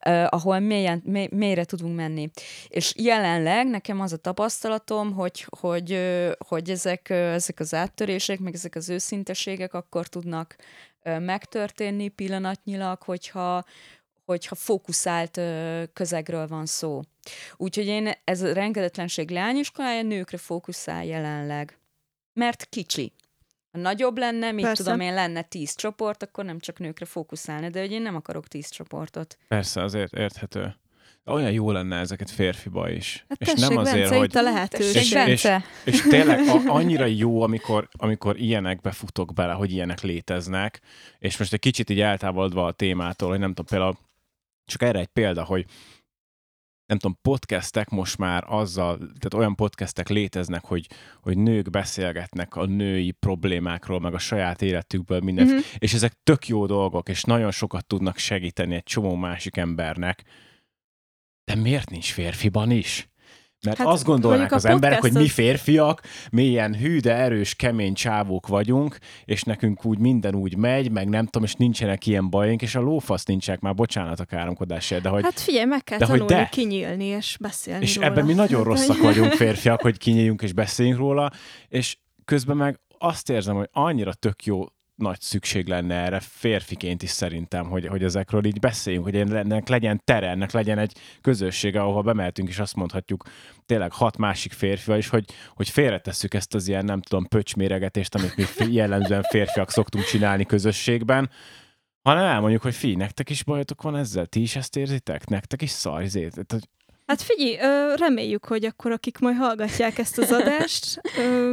uh, ahol mélyen, mély, mélyre tudunk menni. És jelenleg nekem az a tapasztalatom, hogy, hogy, hogy ezek, ezek az áttörések, meg ezek az őszinteségek akkor tudnak ö, megtörténni pillanatnyilag, hogyha, hogyha fókuszált ö, közegről van szó. Úgyhogy én ez a rengedetlenség leányiskolája nőkre fókuszál jelenleg. Mert kicsi. Ha nagyobb lenne, mit Persze. tudom én, lenne tíz csoport, akkor nem csak nőkre fókuszálna, de hogy én nem akarok tíz csoportot. Persze, azért érthető. Olyan jó lenne ezeket férfiba is. Hát és tessék, nem azért, Bence, hogy... itt a lehetőség. És- és- Bence! És tényleg a, annyira jó, amikor, amikor ilyenekbe futok bele, hogy ilyenek léteznek, és most egy kicsit így eltávolodva a témától, hogy nem tudom, például csak erre egy példa, hogy nem tudom, podcastek most már azzal, tehát olyan podcastek léteznek, hogy, hogy nők beszélgetnek a női problémákról, meg a saját életükből minden, Mhm. uh-huh. és ezek tök jó dolgok, és nagyon sokat tudnak segíteni egy csomó másik embernek. De miért nincs férfiban is? Mert Hát azt gondolnák az emberek, hogy mi férfiak, mi ilyen hű, de erős, kemény csávók vagyunk, és nekünk úgy minden úgy megy, meg nem tudom, és nincsenek ilyen bajaink, és a lófasz nincsenek már, bocsánat a káromkodásért, de hogy Hát figyelj, meg kell De tanulni de. kinyílni és beszélni és róla. ebben mi nagyon rosszak vagyunk férfiak, hogy kinyíljunk és beszéljünk róla, és közben meg azt érzem, hogy annyira tök jó nagy szükség lenne erre férfiként is szerintem, hogy, hogy ezekről így beszéljünk, hogy ennek legyen tere, ennek legyen egy közössége, ahova bemeltünk, és azt mondhatjuk tényleg hat másik férfival is, hogy, hogy félretesszük ezt az ilyen, nem tudom, pöcsméregetést, amit mi jellemzően férfiak szoktunk csinálni közösségben, hanem elmondjuk, hogy fi, nektek is bajotok van ezzel, ti is ezt érzitek, nektek is szar, hogy Hát figyelj, reméljük, hogy akkor akik majd hallgatják ezt az adást,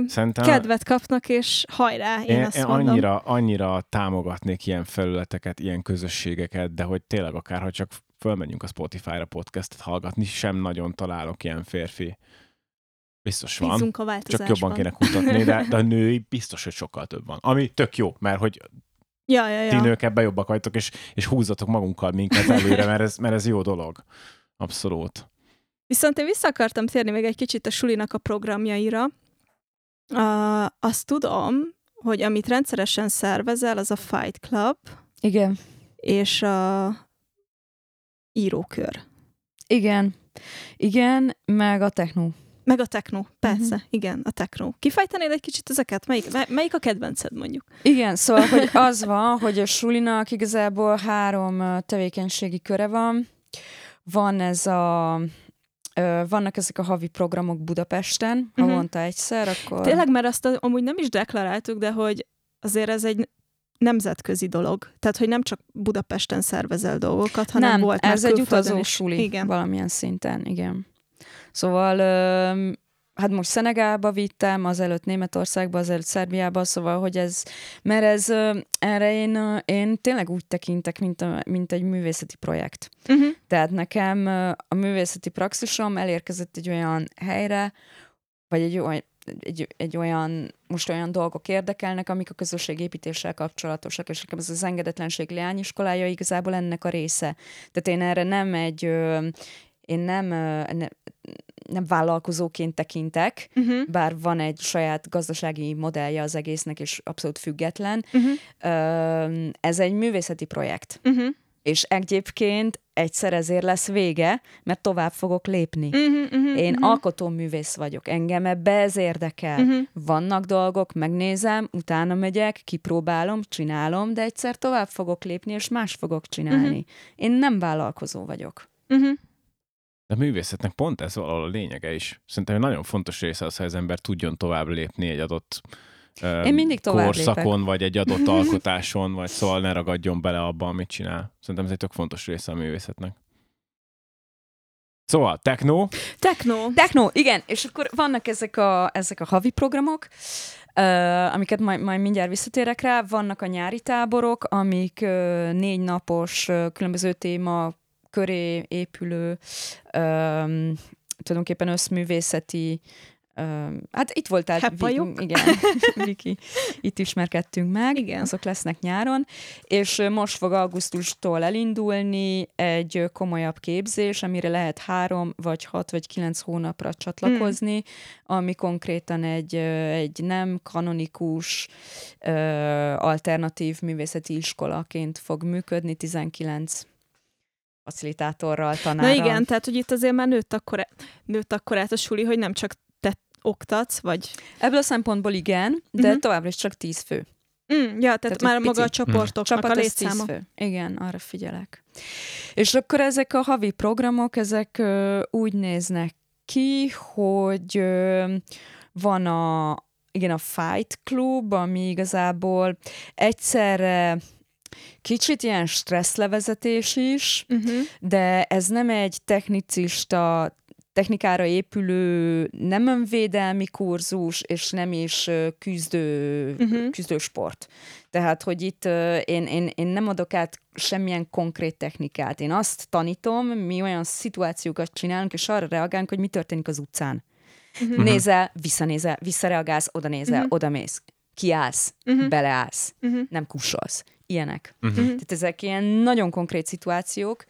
Szerintem kedvet kapnak, és hajrá, én, én, azt én mondom. annyira, annyira támogatnék ilyen felületeket, ilyen közösségeket, de hogy tényleg akár, ha csak fölmegyünk a Spotify-ra podcastet hallgatni, sem nagyon találok ilyen férfi. Biztos van. Bízunk a Csak jobban kéne kutatni, de, de a (laughs) női biztos, hogy sokkal több van. Ami tök jó, mert hogy Ja, ja, ti ja. nők ebben jobbak vagytok, és, és húzzatok magunkkal minket előre, mert ez, mert ez jó dolog. Abszolút. Viszont én vissza akartam térni még egy kicsit a sulinak a programjaira. Uh, azt tudom, hogy amit rendszeresen szervezel, az a Fight Club Igen. és a írókör. Igen. Igen, meg a technó. Meg a techno, persze, uh-huh. igen, a techno. Kifejtenéd egy kicsit ezeket? Melyik, mely- melyik a kedvenced mondjuk? Igen, szóval, hogy (laughs) az van, hogy a sulinak igazából három tevékenységi köre van. Van ez a vannak ezek a havi programok Budapesten, Mhm. havonta egyszer, akkor... Tényleg, mert azt amúgy nem is deklaráltuk, de hogy azért ez egy nemzetközi dolog. Tehát, hogy nem csak Budapesten szervezel dolgokat, hanem nem, volt már ez egy külföldön utazó is. suli Igen. valamilyen szinten, igen. Szóval, hát most Szenegálba vittem, azelőtt Németországba, azelőtt Szerbiába, szóval, hogy ez, mert ez, erre én, én tényleg úgy tekintek, mint, a, mint egy művészeti projekt. Uh-huh. Tehát nekem a művészeti praxisom elérkezett egy olyan helyre, vagy egy olyan, egy, egy olyan, most olyan dolgok érdekelnek, amik a közösségépítéssel kapcsolatosak, és nekem ez az engedetlenség leányiskolája igazából ennek a része. Tehát én erre nem egy, én nem, nem vállalkozóként tekintek, Uh-huh. bár van egy saját gazdasági modellje az egésznek, és abszolút független. Uh-huh. Ez egy művészeti projekt. Uh-huh. És egyébként egyszer ezért lesz vége, mert tovább fogok lépni. Uh-huh. Uh-huh. Én uh-huh. alkotóművész vagyok, engem ebbe ez érdekel. Uh-huh. Vannak dolgok, megnézem, utána megyek, kipróbálom, csinálom, de egyszer tovább fogok lépni, és más fogok csinálni. Mhm. Én nem vállalkozó vagyok. Uh-huh. De a művészetnek pont ez valahol a lényege is. Szerintem egy nagyon fontos része az, hogy az ember tudjon tovább lépni egy adott ö, Én mindig tovább korszakon, vagy egy adott (laughs) alkotáson, vagy szóval ne ragadjon bele abba, amit csinál. Szerintem ez egy tök fontos része a művészetnek. Szóval, techno, Techno. Techno, igen, és akkor vannak ezek a, ezek a havi programok, uh, amiket majd, majd mindjárt visszatérek rá, vannak a nyári táborok, amik uh, négy napos, uh, különböző téma köré épülő, um, tulajdonképpen összművészeti hát itt voltál, Heppajok. igen, (laughs) Viki, itt ismerkedtünk meg, Igen. azok lesznek nyáron, és most fog augusztustól elindulni egy komolyabb képzés, amire lehet három, vagy hat, vagy kilenc hónapra csatlakozni, Hmm. ami konkrétan egy, egy nem kanonikus ö, alternatív művészeti iskolaként fog működni, 19 facilitátorral, Na tanárral. igen, tehát hogy itt azért már nőtt akkor, nőtt akkor át a suli, hogy nem csak te oktatsz, vagy... Ebből a szempontból igen, de Mhm. uh-huh. továbbra is csak tíz fő. Mm, ja, tehát, Tehát, már maga a csoportoknak Csapat a létszáma. fő. Igen, arra figyelek. És akkor ezek a havi programok, ezek ö, úgy néznek ki, hogy ö, van a, igen, a Fight Club, ami igazából egyszerre kicsit ilyen stresszlevezetés is, Uh-huh. de ez nem egy technicista, technikára épülő, nem önvédelmi kurzus, és nem is küzdő, Uh-huh. küzdősport. Tehát, hogy itt én, én, én nem adok át semmilyen konkrét technikát. Én azt tanítom, mi olyan szituációkat csinálunk, és arra reagálunk, hogy mi történik az utcán. Uh-huh. Nézel, visszanézel, visszareagálsz, oda nézel, Mhm. oda mész, kiállsz, Uh-huh. beleállsz, Uh-huh. nem kussolsz. Ilyenek. Uh-huh. Tehát ezek ilyen nagyon konkrét szituációk,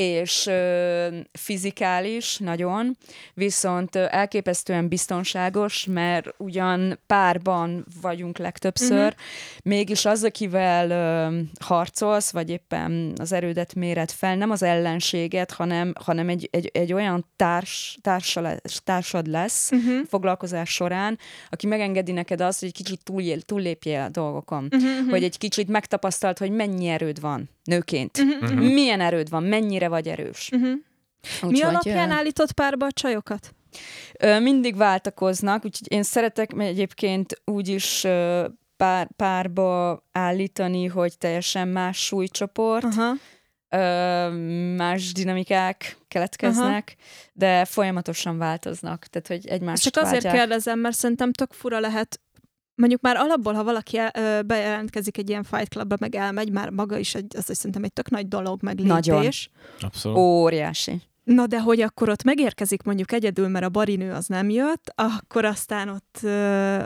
és ö, fizikális nagyon, viszont ö, elképesztően biztonságos, mert ugyan párban vagyunk legtöbbször, Mhm. mégis az, akivel ö, harcolsz, vagy éppen az erődet méred fel, nem az ellenséget, hanem, hanem egy, egy, egy olyan társ, társa lesz, társad lesz Uh-huh. foglalkozás során, aki megengedi neked azt, hogy egy kicsit túljél, túllépjél a dolgokon Uh-huh. hogy egy kicsit megtapasztalt, hogy mennyi erőd van nőként. Uh-huh. Milyen erőd van, mennyire vagy erős. Uh-huh. Mi Úgyhogy, alapján állított párba a csajokat? Mindig váltakoznak, úgyhogy én szeretek egyébként úgy is pár, párba állítani, hogy teljesen más súlycsoport, ö, más dinamikák keletkeznek, de folyamatosan változnak, tehát hogy egymást Csak azért váltják. kérdezem, mert szerintem tök fura lehet, mondjuk már alapból, ha valaki el, bejelentkezik egy ilyen fight clubba, meg elmegy, már maga is egy, az szerintem egy tök nagy dolog, meg Nagyon. lépés. Abszolút. Óriási. Na de hogy akkor ott megérkezik mondjuk egyedül, mert a barinő az nem jött, akkor aztán ott,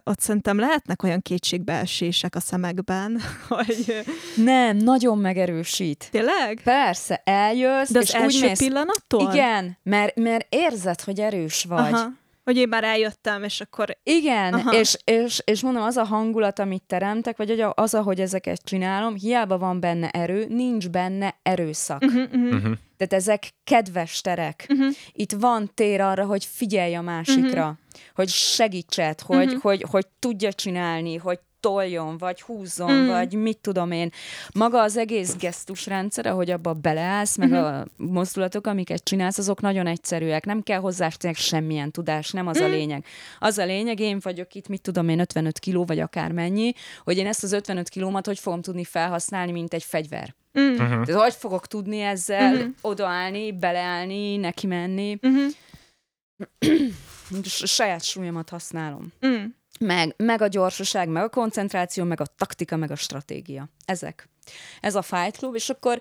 ott szerintem lehetnek olyan kétségbeesések a szemekben, (laughs) hogy Nem, nagyon megerősít. tényleg? Persze, eljössz, De az és úgy első mész, pillanattól? Igen, mert, mert érzed, hogy erős vagy. Aha. Hogy én már eljöttem, és akkor... Igen, Aha. és, és, és mondom, az a hangulat, amit teremtek, vagy hogy az, ahogy ezeket csinálom, hiába van benne erő, nincs benne erőszak. Uh-huh, uh-huh. Uh-huh. Tehát ezek kedves terek. Uh-huh. Itt van tér arra, hogy figyelj a másikra, hogy segítsed, hogy, Mhm. hogy, hogy tudja csinálni, hogy toljon, vagy húzzon, Mhm. vagy mit tudom én. Maga az egész gesztusrendszer, ahogy abba beleállsz, meg Mhm. a mozdulatok, amiket csinálsz, azok nagyon egyszerűek. Nem kell hozzá semmilyen tudás, nem az a Mhm. lényeg. Az a lényeg, én vagyok itt, mit tudom én, 55 kiló, vagy akármennyi, hogy én ezt az 55 kilómat hogy fogom tudni felhasználni, mint egy fegyver. Mm. Uh-huh. Tehát hogy fogok tudni ezzel Mhm. odaállni, beleállni, neki menni, Uh-huh. a saját súlyomat használom. Mm. Meg, meg a gyorsaság, meg a koncentráció, meg a taktika, meg a stratégia. Ezek. Ez a Fight Club, és akkor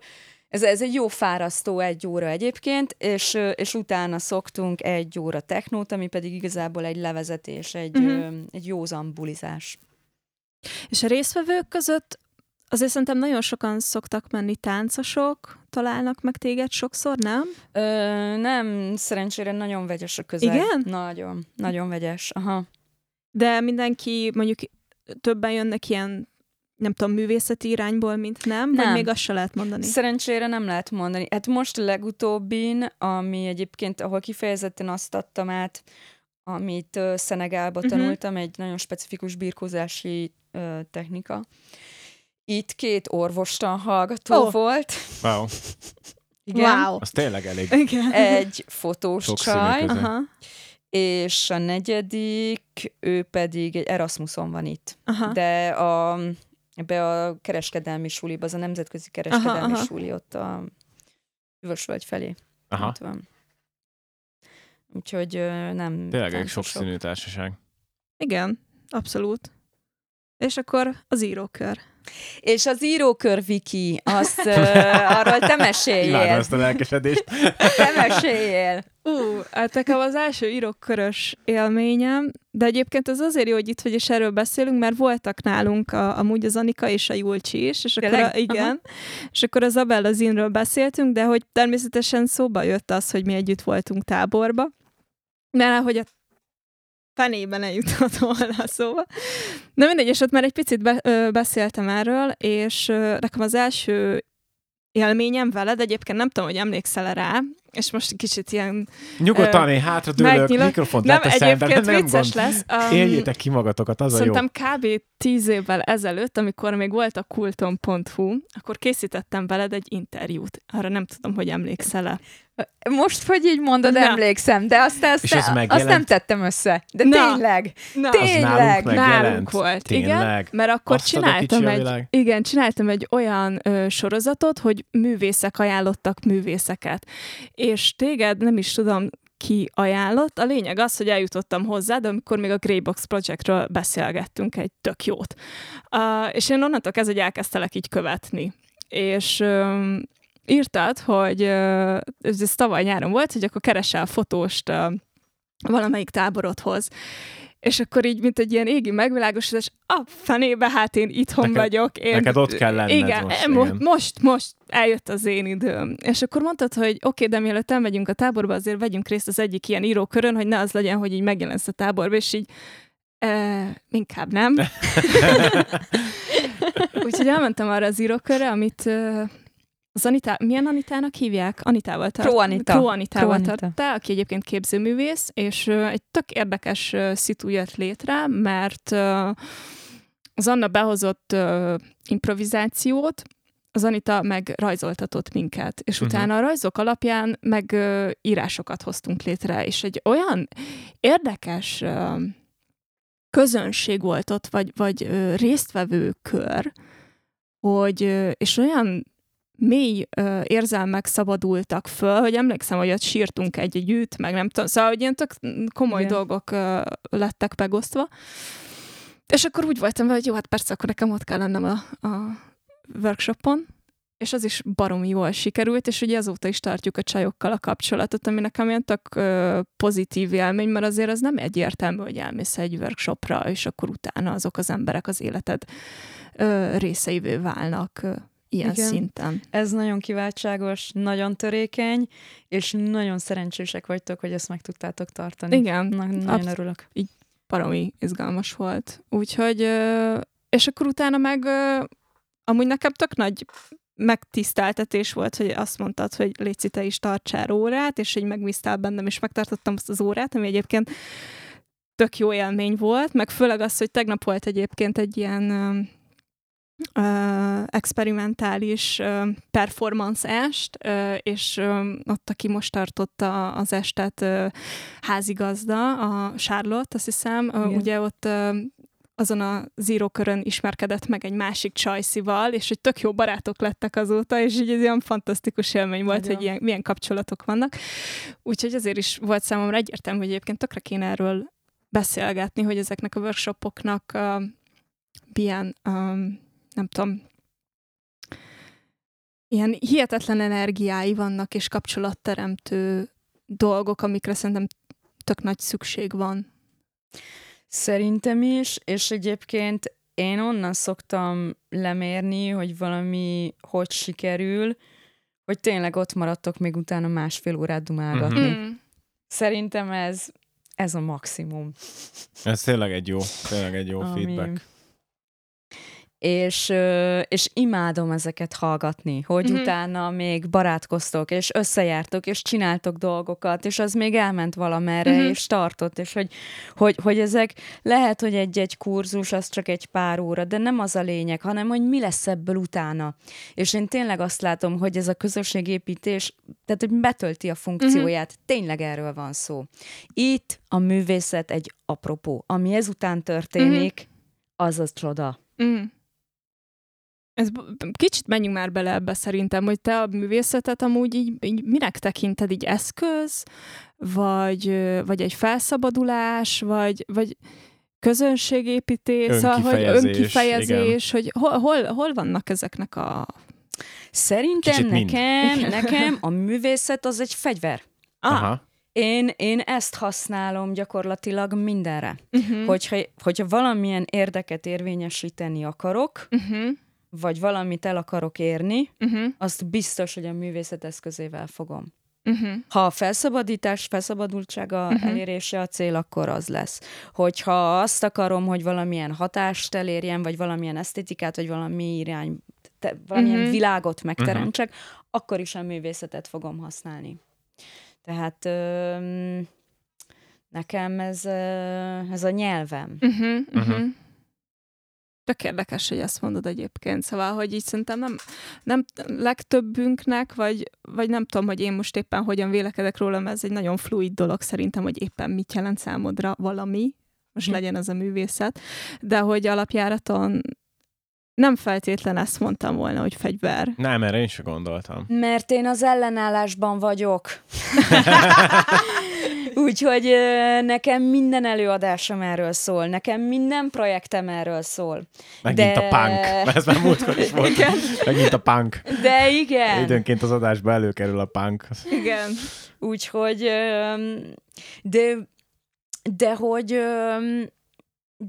ez, ez egy jó fárasztó egy óra egyébként, és, és utána szoktunk egy óra technót, ami pedig igazából egy levezetés, egy, Mhm. ö, egy józan bulizás. És a résztvevők között azért szerintem nagyon sokan szoktak menni táncosok, találnak meg téged sokszor, nem? Ö, nem, szerencsére nagyon vegyes a közeg. Igen? Nagyon, nagyon vegyes. Aha. De mindenki mondjuk többen jönnek ilyen nem tudom, művészeti irányból, mint nem? Vagy Nem. még azt se lehet mondani? Szerencsére nem lehet mondani. Hát most a legutóbbin, ami egyébként, ahol kifejezetten azt adtam át, amit uh, Szenegálba Mhm. tanultam, egy nagyon specifikus birkózási uh, technika. Itt két orvostan hallgató oh. volt. Wow. Igen. Wow. Az tényleg elég Igen. Egy fotós Sokszínű csaj. Aha, és a negyedik, ő pedig egy Erasmuson van itt. aha. De a, ebbe a kereskedelmi suliba, az a nemzetközi kereskedelmi Aha, aha. suli ott a Üvösvölgy felé. Aha. Ott van. Úgyhogy nem... Tényleg egy sokszínű társaság. Igen, abszolút. És akkor az írókör. És az írókör Viki, azt uh, (laughs) arról te meséljél. Imádom ezt a lelkesedést. (laughs) Te meséljél. Ú, uh, hát nekem az első írókörös élményem, de egyébként ez azért jó, hogy itt vagy és erről beszélünk, mert voltak nálunk a, amúgy az Anika és a Julcsi is, és akkor a, igen, Aha. és akkor az Abella Zinről beszéltünk, de hogy természetesen szóba jött az, hogy mi együtt voltunk táborba, mert hogy a fenében eljutott volna szóba. Na mindegy, és ott már egy picit be, ö, beszéltem erről, és ö, nekem az első élményem veled, egyébként nem tudom, hogy emlékszel rá, és most kicsit ilyen... Nyugodtan, én hátradőlök, mikrofont nem, egyébként nem vicces gond. lesz. Um, Éljétek ki magatokat, az Szerintem a jó. kb. Tíz évvel ezelőtt, amikor még volt a kulton.hu, akkor készítettem veled egy interjút. Arra nem tudom, hogy emlékszel-e. Most, hogy így mondod, Na. emlékszem, de azt, azt, azt, azt nem tettem össze. De Na. tényleg, Na. tényleg. nálunk, nálunk volt, tényleg? igen, mert akkor azt csináltam egy, igen, csináltam egy olyan ö, sorozatot, hogy művészek ajánlottak művészeket. És téged nem is tudom, ki ajánlott. A lényeg az, hogy eljutottam hozzá, de amikor még a Greybox Projectről beszélgettünk egy tök jót. Uh, és én onnantól kezdve, hogy elkezdtelek így követni. És um, írtad, hogy ez, ez tavaly nyáron volt, hogy akkor keresel fotóst valamelyik táborodhoz. És akkor így, mint egy ilyen égi megvilágosodás, a fenébe, hát én itthon neked, vagyok. Én, neked ott kell lenned igen, most, mo- igen. most, most eljött az én időm. És akkor mondtad, hogy oké, okay, de mielőtt elmegyünk a táborba, azért vegyünk részt az egyik ilyen írókörön, hogy ne az legyen, hogy így megjelensz a táborba, és így e, inkább nem. (laughs) (laughs) Úgyhogy elmentem arra az írókörre, amit az Anita, milyen Anitának hívják? Anitával tart. Pro Anita. Pro Anitával Pro tartta, aki egyébként képzőművész, és uh, egy tök érdekes uh, szitu jött létre, mert uh, az Anna behozott uh, improvizációt, az Anita meg rajzoltatott minket, és uh-huh. utána a rajzok alapján meg uh, írásokat hoztunk létre, és egy olyan érdekes uh, közönség volt ott, vagy, vagy uh, résztvevő kör, hogy, uh, és olyan mély ö, érzelmek szabadultak föl, hogy emlékszem, hogy ott sírtunk egy együtt, meg nem tudom, szóval hogy ilyen tök komoly Igen. dolgok ö, lettek megosztva. És akkor úgy voltam hogy jó, hát persze, akkor nekem ott kell lennem a, a workshopon, és az is baromi jól sikerült, és ugye azóta is tartjuk a csajokkal a kapcsolatot, ami nekem ilyen tök ö, pozitív élmény, mert azért az nem egyértelmű, hogy elmész egy workshopra, és akkor utána azok az emberek az életed ö, részeivé válnak ilyen Igen. szinten. Ez nagyon kiváltságos, nagyon törékeny, és nagyon szerencsések vagytok, hogy ezt meg tudtátok tartani. Igen. Na, nagyon absz- örülök. Így baromi izgalmas volt. Úgyhogy, és akkor utána meg amúgy nekem tök nagy megtiszteltetés volt, hogy azt mondtad, hogy Léci, te is tartsál órát, és hogy megbíztál bennem, és megtartottam azt az órát, ami egyébként tök jó élmény volt, meg főleg az, hogy tegnap volt egyébként egy ilyen experimentális performance est, és ott, aki most tartotta az estet házigazda, a Charlotte, azt hiszem, uh, ugye ott azon a zero körön ismerkedett meg egy másik csajszival, és hogy tök jó barátok lettek azóta, és így ez ilyen fantasztikus élmény volt, Nagyon. hogy ilyen, milyen kapcsolatok vannak. Úgyhogy azért is volt számomra egyértelmű, hogy egyébként tökre kéne erről beszélgetni, hogy ezeknek a workshopoknak uh, milyen um, nem tudom, ilyen hihetetlen energiái vannak, és kapcsolatteremtő dolgok, amikre szerintem tök nagy szükség van. Szerintem is, és egyébként én onnan szoktam lemérni, hogy valami hogy sikerül, hogy tényleg ott maradtok még utána másfél órát dumálgatni. Mm-hmm. Szerintem ez, ez a maximum. Ez tényleg egy jó, tényleg egy jó Ami, feedback és, és imádom ezeket hallgatni, hogy mm-hmm. utána még barátkoztok, és összejártok, és csináltok dolgokat, és az még elment valamerre, mm-hmm. és tartott, és hogy, hogy, hogy ezek lehet, hogy egy-egy kurzus, az csak egy pár óra, de nem az a lényeg, hanem hogy mi lesz ebből utána. És én tényleg azt látom, hogy ez a közösségépítés, tehát hogy betölti a funkcióját, mm-hmm. tényleg erről van szó. Itt a művészet egy apropó. Ami ezután történik, mm-hmm. az az csoda. Mm. Ez, kicsit menjünk már bele ebbe szerintem, hogy te a művészetet amúgy így, így minek tekinted, így eszköz, vagy, vagy egy felszabadulás, vagy, vagy közönségépítés, szóval, hogy Önkifejezés, önkifejezés, hogy hol, hol, hol vannak ezeknek a... Szerintem Kicsit mind. nekem, nekem a művészet az egy fegyver. Ah, Aha. Én, én ezt használom gyakorlatilag mindenre. uh-huh, Hogyha, hogyha valamilyen érdeket érvényesíteni akarok, uh-huh, vagy valamit el akarok érni, uh-huh, azt biztos, hogy a művészet eszközével fogom. uh-huh. Ha a felszabadítás, felszabadultsága uh-huh. elérése a cél, akkor az lesz. Hogyha azt akarom, hogy valamilyen hatást elérjem, vagy valamilyen esztétikát, vagy valami irány, te, valamilyen uh-huh. világot megteremtsek, uh-huh. akkor is a művészetet fogom használni. Tehát öm, nekem ez, ö, ez a nyelvem. Uh-huh, uh-huh. Mhm. Tök érdekes, hogy ezt mondod egyébként. Szóval, hogy így szerintem nem, nem legtöbbünknek, vagy, vagy nem tudom, hogy én most éppen hogyan vélekedek róla, mert ez egy nagyon fluid dolog szerintem, hogy éppen mit jelent számodra valami, most Hm. legyen ez a művészet, de hogy alapjáraton nem feltétlen ezt mondtam volna, hogy fegyver. Nem, erre én sem gondoltam. Mert én az ellenállásban vagyok. (laughs) Úgyhogy nekem minden előadásom erről szól, nekem minden projektem erről szól. Megint De- a punk. Mert ez már múltkor is volt. Igen. Megint a punk. De igen, Időnként az adásba előkerül a punk. Igen. úgyhogy de, de hogy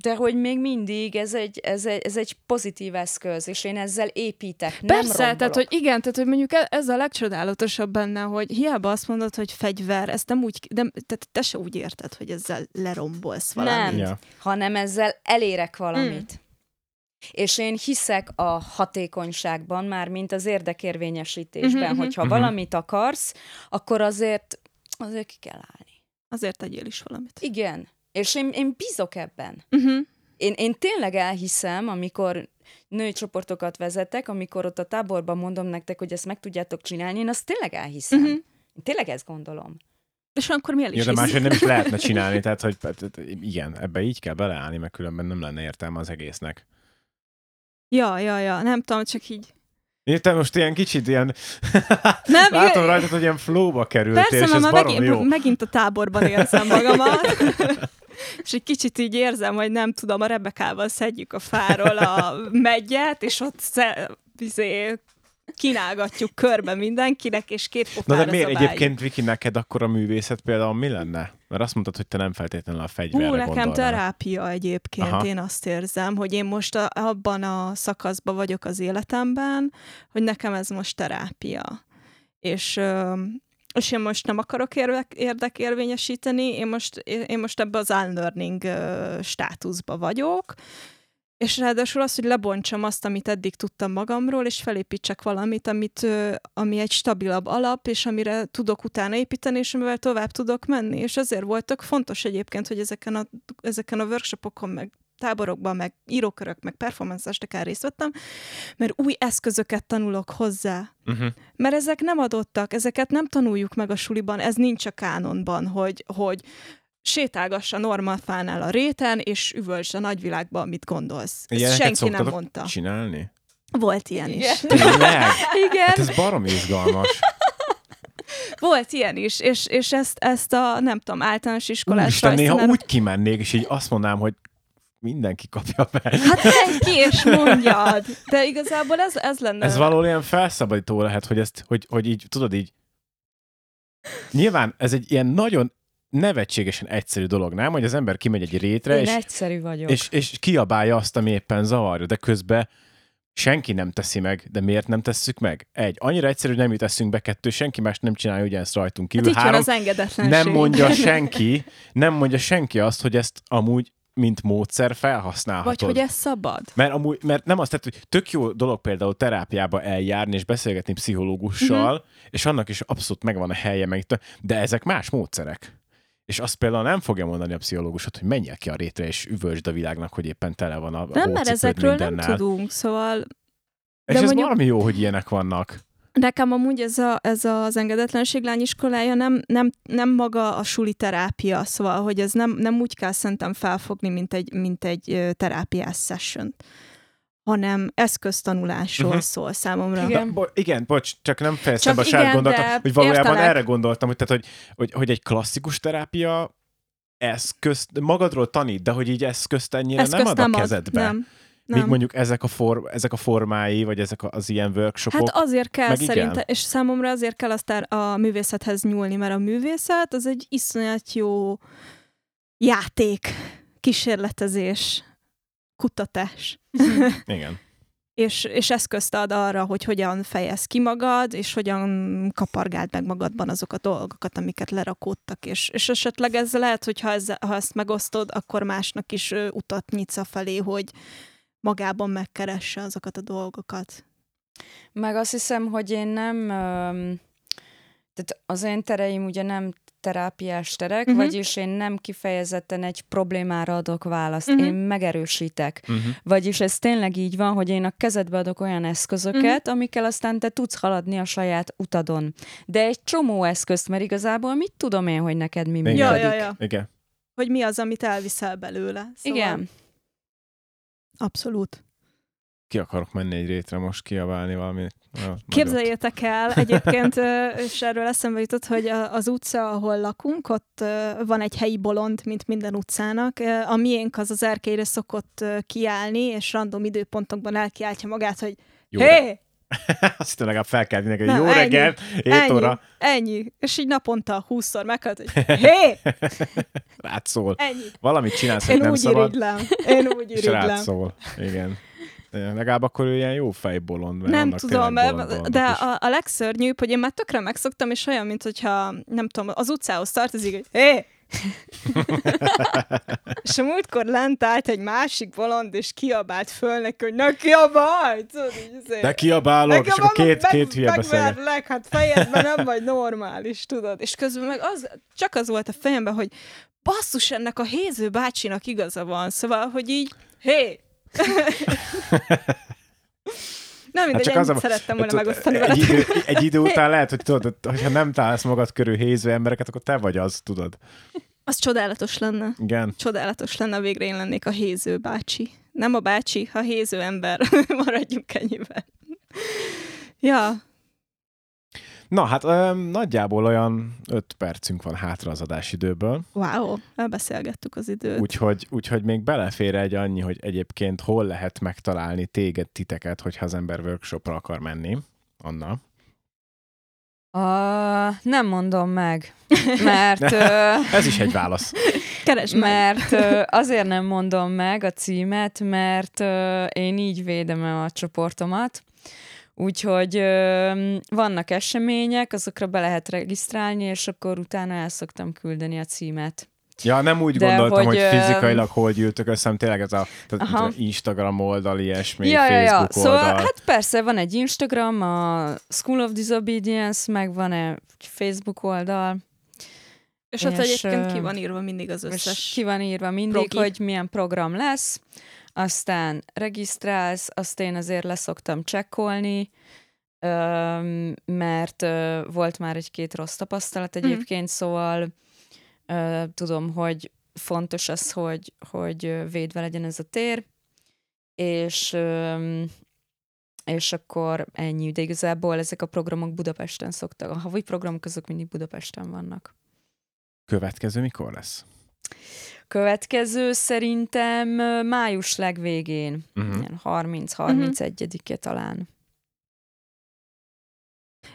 de hogy még mindig ez egy, ez, egy, ez egy pozitív eszköz, és én ezzel építek, nem Persze, rombolok. tehát, hogy igen, tehát, hogy mondjuk e- ez a legcsodálatosabb benne, hogy hiába azt mondod, hogy fegyver, ezt nem úgy, de, tehát te se úgy érted, hogy ezzel lerombolsz valamit. Nem. Ja. hanem ezzel elérek valamit. Mm. És én hiszek a hatékonyságban, már mint az érdekérvényesítésben, Mhm, mhm. hogyha Mhm. valamit akarsz, akkor azért, azért ki kell állni. Azért tegyél is valamit. Igen. És én, én bízok ebben. Uh-huh. Én, én tényleg elhiszem, amikor női csoportokat vezetek, amikor ott a táborban mondom nektek, hogy ezt meg tudjátok csinálni, én azt tényleg elhiszem. Mhm. Én tényleg ezt gondolom. És akkor miért Ja, is de hisz? máshogy nem is lehetne csinálni, (laughs) tehát hogy igen, ebbe így kell beleállni, mert különben nem lenne értelme az egésznek. Ja, ja, ja, nem tudom, csak így. Én te most ilyen kicsit ilyen... Nem, (laughs) Látom igen. rajtad, hogy ilyen flowba kerültél, Persze, és ez már megint, jó. megint a táborban érzem magamat. (laughs) és egy kicsit így érzem, hogy nem tudom, a Rebekával szedjük a fáról a megyet, és ott sze, izé, kínálgatjuk körbe mindenkinek, és két Na pofára de miért egyébként, Viki, neked akkor a művészet például mi lenne? Mert azt mondtad, hogy te nem feltétlenül a fegyverre Hú, nekem gondolnál. terápia egyébként, Aha. Én azt érzem, hogy én most a, abban a szakaszban vagyok az életemben, hogy nekem ez most terápia. És, és én most nem akarok érdek, érdekérvényesíteni, én most, én most ebbe az unlearning ö, státuszba vagyok, és ráadásul az, hogy lebontsam azt, amit eddig tudtam magamról, és felépítsek valamit, amit, ami egy stabilabb alap, és amire tudok utána építeni, és amivel tovább tudok menni. És azért voltak fontos egyébként, hogy ezeken a, ezeken a workshopokon, meg táborokban, meg írókörök, meg performance esteken részt vettem, mert új eszközöket tanulok hozzá. Uh-huh. Mert ezek nem adottak, ezeket nem tanuljuk meg a suliban, ez nincs a kánonban, hogy, hogy sétálgass a normafánál a réten, és üvölts a nagyvilágba, amit gondolsz. Ezt senki nem mondta. csinálni? Volt ilyen is. Igen. Tényleg? (laughs) Igen, Hát ez barom izgalmas. volt ilyen is, és, és ezt, ezt a, nem tudom, általános iskolás Úristen, néha úgy kimennék, és így azt mondanám, hogy mindenki kapja meg. Hát menj ki és mondjad! De igazából ez, ez lenne... Ez valahol ilyen felszabadító lehet, hogy, ezt, hogy, hogy így, tudod így, nyilván ez egy ilyen nagyon nevetségesen egyszerű dolog, nem? Hogy az ember kimegy egy rétre, Én és, egyszerű vagyok. és, és kiabálja azt, ami éppen zavarja, de közben senki nem teszi meg, de miért nem tesszük meg? Egy, annyira egyszerű, hogy nem jut eszünkbe, kettő, senki más nem csinálja ugyanezt rajtunk Hát kívül. van Három, az nem mondja (laughs) senki, nem mondja senki azt, hogy ezt amúgy mint módszer felhasználhatod. Vagy hogy ez szabad. Mert, amúgy, mert nem azt, tehát, hogy tök jó dolog például terápiába eljárni és beszélgetni pszichológussal, uh-huh. és annak is abszolút megvan a helye, meg, de ezek más módszerek. És azt például nem fogja mondani a pszichológusot, hogy menjél ki a rétre, és üvöltsd a világnak, hogy éppen tele van a Nem, mert ezekről nem mindennel. tudunk, szóval És de ez mondjuk- valami jó, hogy ilyenek vannak. Nekem amúgy ez, a, ez az engedetlenség lányiskolája nem, nem, nem maga a suli terápia, szóval, hogy ez nem, nem úgy kell szerintem felfogni, mint egy, mint egy terápiás session hanem eszköztanulásról uh-huh. szól számomra. Igen. Bo- igen, bocs, csak nem fejeztem Csak be igen, gondolatot, de hogy valójában értelek. erre gondoltam, hogy, tehát, hogy, hogy, hogy egy klasszikus terápia eszközt, magadról tanít, de hogy így eszközt ennyire Eszközt nem ad a ad, kezedbe. Nem. Míg mondjuk ezek a, for, ezek a formái, vagy ezek az ilyen workshopok. Hát azért kell szerintem, és számomra azért kell aztán a művészethez nyúlni, mert a művészet az egy iszonyat jó játék, kísérletezés, kutatás. (laughs) Igen. és, és eszközt ad arra, hogy hogyan fejez ki magad, és hogyan kapargáld meg magadban azokat a dolgokat, amiket lerakódtak, és, és esetleg ez lehet, hogy ha, ezzel, ha ezt megosztod, akkor másnak is utat nyitsz a felé, hogy magában megkeresse azokat a dolgokat. Meg azt hiszem, hogy én nem, tehát az én tereim ugye nem terápiás terek, uh-huh. vagyis én nem kifejezetten egy problémára adok választ, uh-huh. én megerősítek. Uh-huh. Vagyis ez tényleg így van, hogy én a kezedbe adok olyan eszközöket, uh-huh. amikkel aztán te tudsz haladni a saját utadon. De egy csomó eszközt, mert igazából mit tudom én, hogy neked mi működik. Ja, ja, ja. Igen. Hogy mi az, amit elviszel belőle. Szóval Igen. Abszolút. Ki akarok menni egy rétre most kiabálni valami. Képzeljétek el, egyébként, és erről eszembe jutott, hogy az utca, ahol lakunk, ott van egy helyi bolond, mint minden utcának. A miénk az az erkélyre szokott kiállni, és random időpontokban elkiáltja magát, hogy hé, hey! Azt hittem legalább fel kell hogy Nem, jó ennyi. reggel, 7 ennyi, óra, ennyi. És így naponta húszszor meghalt, hogy hé, (laughs) rád szól. ennyi. Valamit csinálsz, Én nem úgy szabad, irigylem. Én úgy és rád irigylem. szól. Igen. Legalább akkor ő ilyen jó fejbolond, mert Nem tudom, mert- de a, a legszörnyűbb, hogy én már tökre megszoktam, és olyan, mint hogyha, nem tudom, az utcához tartozik, hogy hé! (laughs) és a múltkor lent állt egy másik bolond, és kiabált föl neki, hogy ne kiabálj! Tudod, így azért. De kiabálok, és akkor két, két hülye. Megverlek, hát fejedben nem vagy normális, tudod. És közben meg az, csak az volt a fejemben, hogy basszus, ennek a Héző bácsinak igaza van. Szóval, hogy így, hé! (laughs) Nem mindegy, csak hát az a- szerettem volna Tudod, megosztani egy idő, egy idő után lehet, hogy tudod, hogyha nem találsz magad körül héző embereket, akkor te vagy az, tudod. Az csodálatos lenne. Igen. Csodálatos lenne, végre én lennék a héző bácsi. Nem a bácsi, a héző ember. (laughs) Maradjunk ennyiben. Ja, Na, hát öm, nagyjából olyan öt percünk van hátra az adásidőből, wow, elbeszélgettük az időt. úgyhogy, úgyhogy még belefér egy annyi, hogy egyébként hol lehet megtalálni téged, titeket, hogyha az ember workshopra akar menni. Anna. Uh, nem mondom meg, mert... Uh, (laughs) Ez is egy válasz. Keresd. Mert ö, azért nem mondom meg a címet, mert ö, én így védem a csoportomat. Úgyhogy ö, vannak események, azokra be lehet regisztrálni, és akkor utána el szoktam küldeni a címet. Ja, nem úgy De gondoltam, hogy, hogy, hogy ö, fizikailag hol gyűltök össze, hanem tényleg ez a tehát. Instagram oldal, ilyesmi, ja, ja, ja. Facebook Szóval oldal. hát persze van egy Instagram, a School of Disobedience, meg van egy Facebook oldal, És ott és, egyébként ö, ki van írva mindig az összes. ki van írva mindig, progi. hogy milyen program lesz, aztán regisztrálsz, azt én azért leszoktam csekkolni, mert volt már egy-két rossz tapasztalat Mhm. egyébként, szóval ö, tudom, hogy fontos az, hogy, hogy védve legyen ez a tér, és és akkor ennyi, de igazából ezek a programok Budapesten szoktak, a havi programok azok mindig Budapesten vannak. Következő mikor lesz? Következő szerintem május legvégén, Uh-huh. ilyen 30-31-e talán.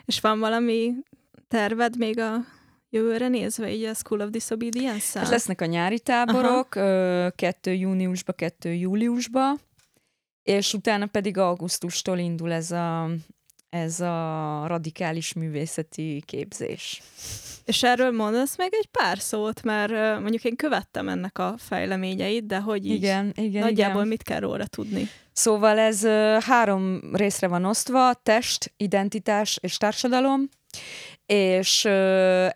És van valami terved még a jövőre nézve, így a School of Disobedience-szel? Hát lesznek a nyári táborok, ö, kettő júniusba, kettő júliusba, és utána pedig augusztustól indul ez a, ez a radikális művészeti képzés. És erről mondasz még egy pár szót, mert mondjuk én követtem ennek a fejleményeit, de hogy így Igen, igen, nagyjából igen. mit kell róla tudni? Szóval ez három részre van osztva, test, identitás és társadalom, és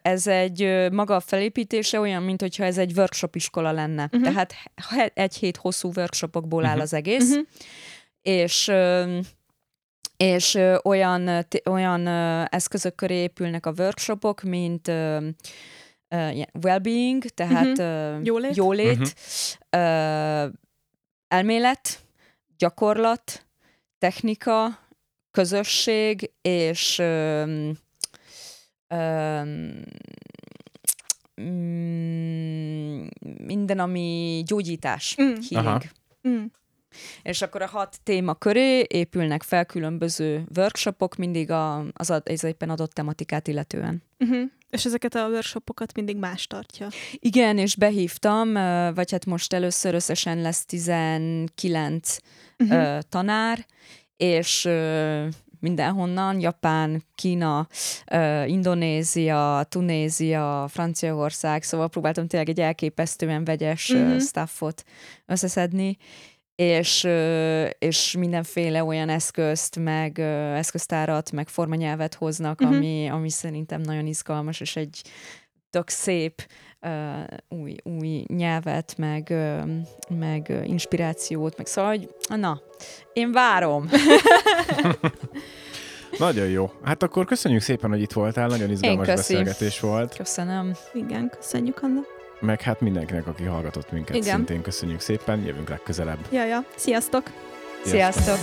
ez egy maga a felépítése olyan, mint hogyha ez egy workshop iskola lenne. Uh-huh. Tehát egy hét hosszú workshopokból áll Mhm. az egész, uh-huh. és és olyan, olyan eszközök köré épülnek a workshopok, mint well-being, tehát ö, Jólét. jólét ö, elmélet, gyakorlat, technika, közösség és minden, ami gyógyítás, Mm. healing. Mm. És akkor a hat téma köré épülnek fel különböző workshopok, mindig a, az, ad, az éppen adott tematikát illetően. Uh-huh. És ezeket a workshopokat mindig más tartja. Igen, és behívtam, vagy hát most először összesen lesz 19 Uh-huh. ö, tanár, és mindenhonnan, Japán, Kína, Indonézia, Tunézia, Franciaország, szóval próbáltam tényleg egy elképesztően vegyes Mhm. uh-huh. staffot összeszedni, és, és mindenféle olyan eszközt, meg eszköztárat, meg formanyelvet hoznak, Mhm. uh-huh. ami, ami szerintem nagyon izgalmas, és egy tök szép új, új nyelvet, meg, uh, meg uh, inspirációt, meg szóval, hogy na, én várom. (laughs) Nagyon jó. Hát akkor köszönjük szépen, hogy itt voltál, nagyon izgalmas beszélgetés volt. Köszönöm. Igen, köszönjük, Anna. Meg hát mindenkinek, aki hallgatott minket, Igen. szintén köszönjük szépen, jövünk legközelebb. Ja, ja. Sziasztok! Sziasztok!